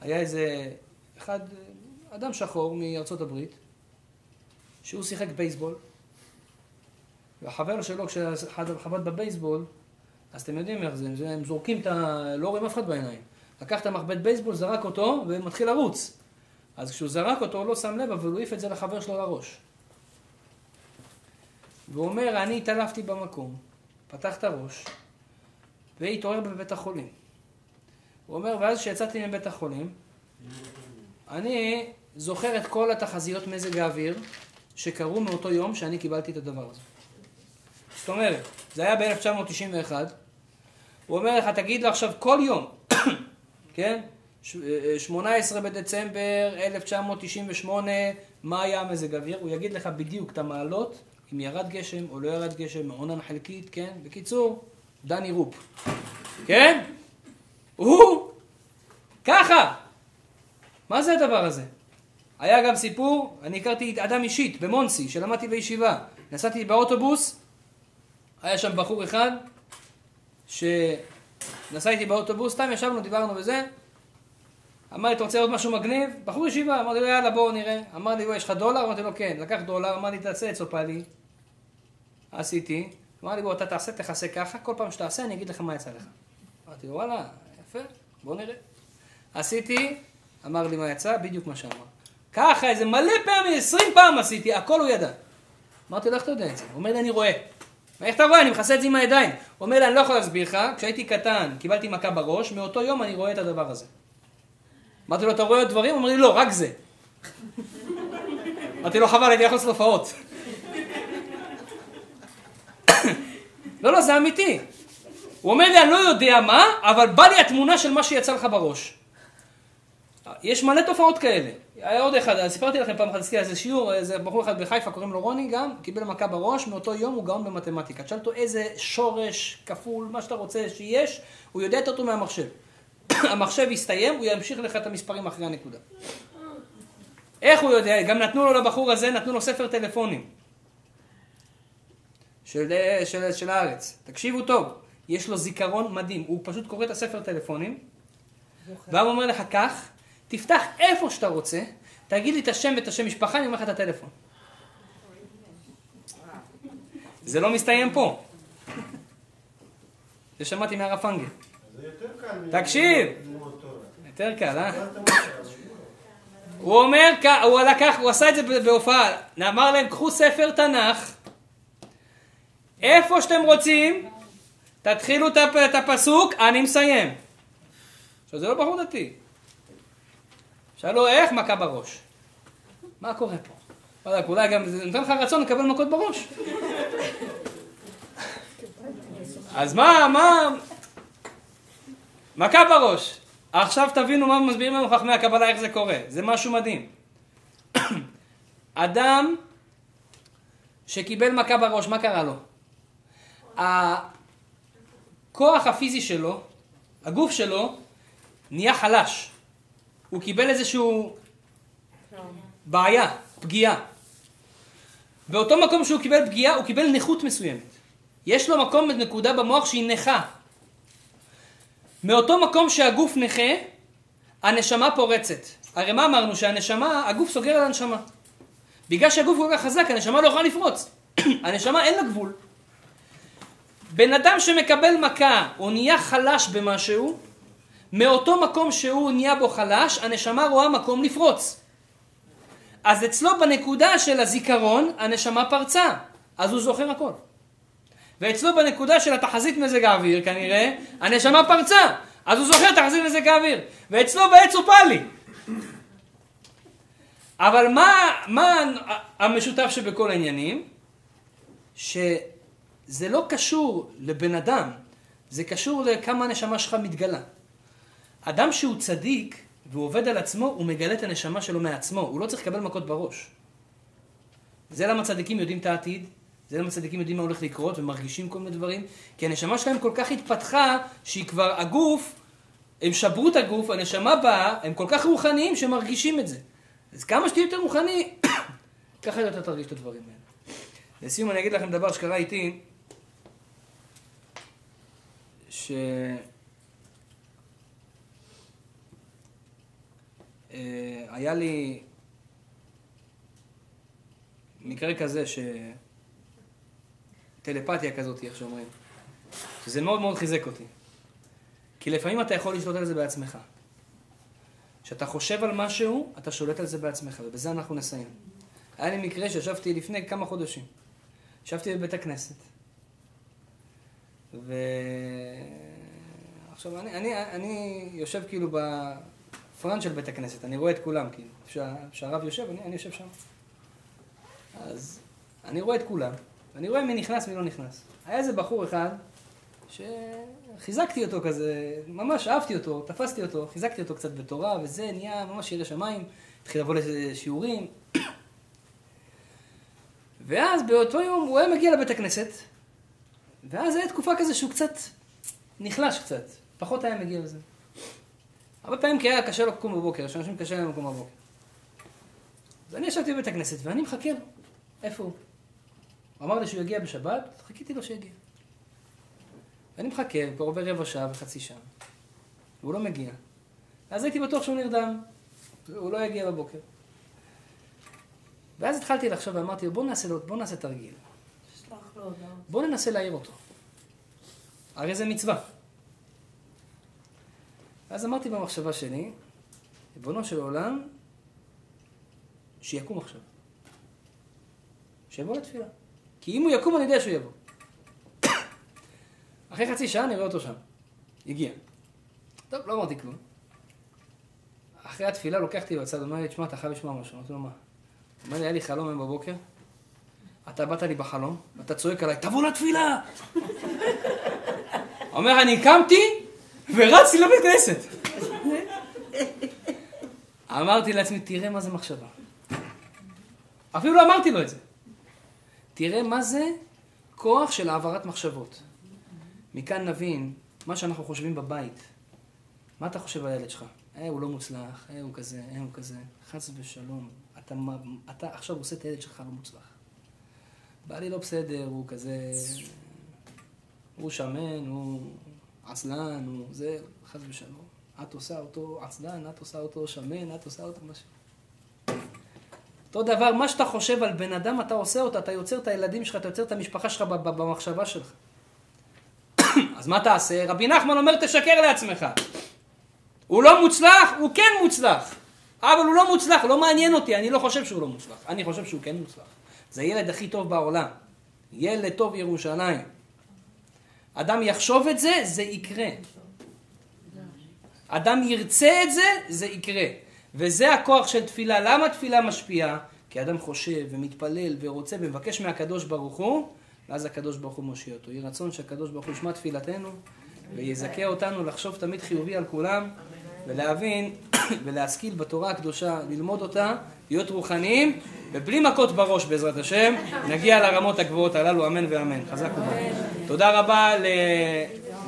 היה איזה אחד, אדם שחור מארצות הברית, שהוא שיחק בייסבול, והחבר שלו, כשחבט בבייסבול, אז אתם יודעים איך זה, הם זורקים את ה... לא רואים אף אחד בעיניים. לקח את המחבט בייסבול, זרק אותו, ומתחיל לרוץ. אז כשהוא זרק אותו, הוא לא שם לב, אבל הוא העיף את זה לחבר שלו לראש. והוא אומר, אני התעלפתי במקום, פתח את הראש, והתעורר בבית החולים. הוא אומר, ואז כשיצאתי מבית החולים, אני זוכר את כל התחזיות מזג האוויר שקרו מאותו יום שאני קיבלתי את הדבר הזה. זאת אומרת, זה היה ב-1991, הוא אומר לך, תגיד לו עכשיו כל יום, כן? 18 בדצמבר 1998, מה היה מזג אוויר? הוא יגיד לך בדיוק את המעלות, אם ירד גשם או לא ירד גשם, מעונן חלקית, כן? בקיצור, דני רופ. כן? הוא ככה. מה זה הדבר הזה? היה גם סיפור, אני הכרתי אדם אישית במונסי, שלמדתי בישיבה. נסעתי באוטובוס, היה שם בחור אחד, שנסע איתי באוטובוס, סתם ישבנו, דיברנו וזה, אמר לי, אתה רוצה עוד משהו מגניב? בחור ישיבה, אמרתי לו, יאללה, בואו נראה. אמר לי, יש לך דולר? אמרתי לו, כן. לקח דולר, אמר לי, תעשה את סופלי. עשיתי. אמר לי, בוא, אתה תעשה, תכסה ככה, כל פעם שתעשה, אני אגיד לך מה יצא לך. אמרתי לו, וואלה, יפה, בוא נראה. עשיתי, אמר לי מה יצא, בדיוק מה שאמר. ככה, איזה מלא פעמים, עשרים פעם עשיתי, הכל הוא ידע. אמרתי לו, איך אתה יודע את זה? הוא אומר לי, אני רואה. איך אתה רואה? אני מכסה את זה עם הידיים. הוא אומר לי, אני לא יכול להסביר לך, כשהייתי קטן, קיבלתי מכה בראש, מאותו יום אני רואה את הדבר הזה. אמרתי לו, אתה רואה עוד דברים? הוא אומר לי, לא, רק זה. אמרתי לו, חבל, הייתי יכול לעשות. לא, לא, זה אמיתי. הוא אומר לי, אני לא יודע מה, אבל בא לי התמונה של מה שיצא לך בראש. יש מלא תופעות כאלה. היה עוד אחד, סיפרתי לכם פעם אחת, עשיתי איזה שיעור, איזה בחור אחד בחיפה, קוראים לו רוני גם, קיבל מכה בראש, מאותו יום הוא גאון במתמטיקה. תשאל אותו איזה שורש כפול, מה שאתה רוצה שיש, הוא יודע את אותו מהמחשב. המחשב יסתיים, הוא ימשיך לך את המספרים אחרי הנקודה. איך הוא יודע? גם נתנו לו לבחור הזה, נתנו לו ספר טלפונים. של, של, של הארץ. תקשיבו טוב, יש לו זיכרון מדהים. הוא פשוט קורא את הספר טלפונים, והוא אומר לך כך, תפתח איפה שאתה רוצה, תגיד לי את השם ואת השם משפחה, אני אומר לך את הטלפון. זה לא מסתיים פה. זה שמעתי מהרב פנגל. תקשיב. יותר קל, אה? הוא אומר, הוא לקח, הוא עשה את זה בהופעה, אמר להם, קחו ספר תנ"ך, איפה שאתם רוצים, תתחילו את הפסוק, אני מסיים. עכשיו זה לא בחור דתי. שאלו איך מכה בראש. מה קורה פה? לא יודע, אולי גם זה נותן לך רצון לקבל מכות בראש. אז מה, מה... מכה בראש. עכשיו תבינו מה מסבירים לנו חכמי הקבלה, איך זה קורה. זה משהו מדהים. אדם שקיבל מכה בראש, מה קרה לו? הכוח הפיזי שלו, הגוף שלו, נהיה חלש. הוא קיבל איזשהו בעיה, פגיעה. באותו מקום שהוא קיבל פגיעה, הוא קיבל נכות מסוימת. יש לו מקום, נקודה במוח שהיא נכה. מאותו מקום שהגוף נכה, הנשמה פורצת. הרי מה אמרנו? שהנשמה, הגוף סוגר על הנשמה. בגלל שהגוף כל כך חזק, הנשמה לא יכולה לפרוץ. הנשמה אין לה גבול. בן אדם שמקבל מכה או נהיה חלש במשהו, מאותו מקום שהוא נהיה בו חלש, הנשמה רואה מקום לפרוץ. אז אצלו בנקודה של הזיכרון, הנשמה פרצה, אז הוא זוכר הכל. ואצלו בנקודה של התחזית מזג האוויר, כנראה, הנשמה פרצה, אז הוא זוכר תחזית מזג האוויר. ואצלו בעץ הוא פאלי. אבל מה, מה המשותף שבכל העניינים? שזה לא קשור לבן אדם, זה קשור לכמה הנשמה שלך מתגלה. אדם שהוא צדיק והוא עובד על עצמו, הוא מגלה את הנשמה שלו מעצמו, הוא לא צריך לקבל מכות בראש. זה למה צדיקים יודעים את העתיד, זה למה צדיקים יודעים מה הולך לקרות ומרגישים כל מיני דברים, כי הנשמה שלהם כל כך התפתחה, שהיא כבר, הגוף, הם שברו את הגוף, הנשמה באה, הם כל כך רוחניים שמרגישים את זה. אז כמה שתהיה יותר רוחני, ככה יותר תרגיש את הדברים האלה. לסיום אני אגיד לכם דבר שקרה איתי, ש... היה לי מקרה כזה ש... טלפתיה כזאת, איך שאומרים. שזה מאוד מאוד חיזק אותי. כי לפעמים אתה יכול לשלוט על זה בעצמך. כשאתה חושב על משהו, אתה שולט על זה בעצמך, ובזה אנחנו נסיים. היה לי מקרה שישבתי לפני כמה חודשים. ישבתי בבית הכנסת. ו... עכשיו, אני, אני, אני יושב כאילו בפרנט של בית הכנסת, אני רואה את כולם, כאילו. כשהרב יושב, אני, אני יושב שם. אז אני רואה את כולם, ואני רואה מי נכנס, מי לא נכנס. היה איזה בחור אחד, שחיזקתי אותו כזה, ממש אהבתי אותו, תפסתי אותו, חיזקתי אותו קצת בתורה, וזה נהיה ממש ירא שמיים, התחיל לבוא לשיעורים. ואז באותו יום הוא היה מגיע לבית הכנסת, ואז הייתה תקופה כזה שהוא קצת נחלש קצת, פחות היה מגיע לזה. הרבה פעמים כי היה קשה לו לקום בבוקר, יש אנשים קשה להם לקום בבוקר. אז אני ישבתי בבית הכנסת ואני מחכה לו. איפה הוא? הוא אמר לי שהוא יגיע בשבת, חיכיתי לו שיגיע. ואני מחכה, כבר עובר רבע שעה וחצי שעה, והוא לא מגיע. אז הייתי בטוח שהוא נרדם, הוא לא יגיע בבוקר. ואז התחלתי לחשוב ואמרתי לו, בוא נעשה, בוא נעשה תרגיל. בוא ננסה להעיר אותו. הרי זה מצווה. ואז אמרתי במחשבה שלי, ריבונו של עולם, שיקום עכשיו. שיבוא לתפילה. כי אם הוא יקום אני יודע שהוא יבוא. אחרי חצי שעה אני רואה אותו שם. הגיע. טוב, לא אמרתי כלום. אחרי התפילה לוקחתי לו בצד, אומר לי, תשמע, אתה חייב לשמוע משהו. אמרתי לו, מה? אומר לי, היה לי חלום היום בבוקר, אתה באת לי בחלום, ואתה צועק עליי, תבוא לתפילה! אומר, אני קמתי ורצתי לבית כנסת. אמרתי לעצמי, תראה מה זה מחשבה. אפילו לא אמרתי לו את זה. תראה מה זה כוח של העברת מחשבות. מכאן נבין מה שאנחנו חושבים בבית. מה אתה חושב על הילד שלך? אה, הוא לא מוצלח, אה, הוא כזה, אה, הוא כזה. חס ושלום. אתה, אתה עכשיו עושה את הילד שלך לא מוצלח. בעלי לא בסדר, הוא כזה... הוא שמן, הוא עצלן, הוא זה, חס ושלום. את עושה אותו עצלן, את עושה אותו שמן, את עושה אותו משהו. אותו דבר, מה שאתה חושב על בן אדם, אתה עושה אותה, אתה יוצר את הילדים שלך, אתה יוצר את המשפחה שלך במחשבה שלך. אז מה תעשה? רבי נחמן אומר, תשקר לעצמך. הוא לא מוצלח, הוא כן מוצלח. אבל הוא לא מוצלח, לא מעניין אותי, אני לא חושב שהוא לא מוצלח. אני חושב שהוא כן מוצלח. זה הילד הכי טוב בעולם. ילד טוב ירושלים. אדם יחשוב את זה, זה יקרה. אדם ירצה את זה, זה יקרה. וזה הכוח של תפילה. למה תפילה משפיעה? כי אדם חושב ומתפלל ורוצה ומבקש מהקדוש ברוך הוא, ואז הקדוש ברוך הוא מושיע אותו. יהי רצון שהקדוש ברוך הוא ישמע תפילתנו ויזכה אותנו לחשוב תמיד חיובי על כולם ולהבין ולהשכיל בתורה הקדושה, ללמוד אותה, להיות רוחניים ובלי מכות בראש בעזרת השם, נגיע לרמות הגבוהות הללו, אמן ואמן. חזק וברוך. תודה רבה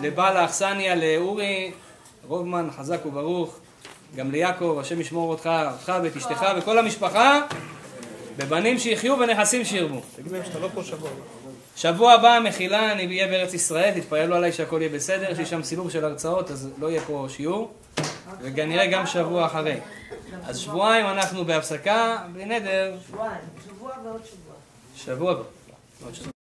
לבעל האכסניה, לאורי רובמן, חזק וברוך. גם ליעקב, השם ישמור אותך, אותך ואת אשתך וכל המשפחה, בבנים שיחיו ונכסים שירבו. לא שבוע הבא מחילה, אני אהיה בארץ ישראל, תתפללו עליי שהכל יהיה בסדר, שיש שם סילוב של הרצאות, אז לא יהיה פה שיעור, וכנראה גם שבוע אחרי. אז שבועיים אנחנו בהפסקה, בלי נדר. שבועיים, שבוע ועוד שבוע. שבוע. עוד שנה.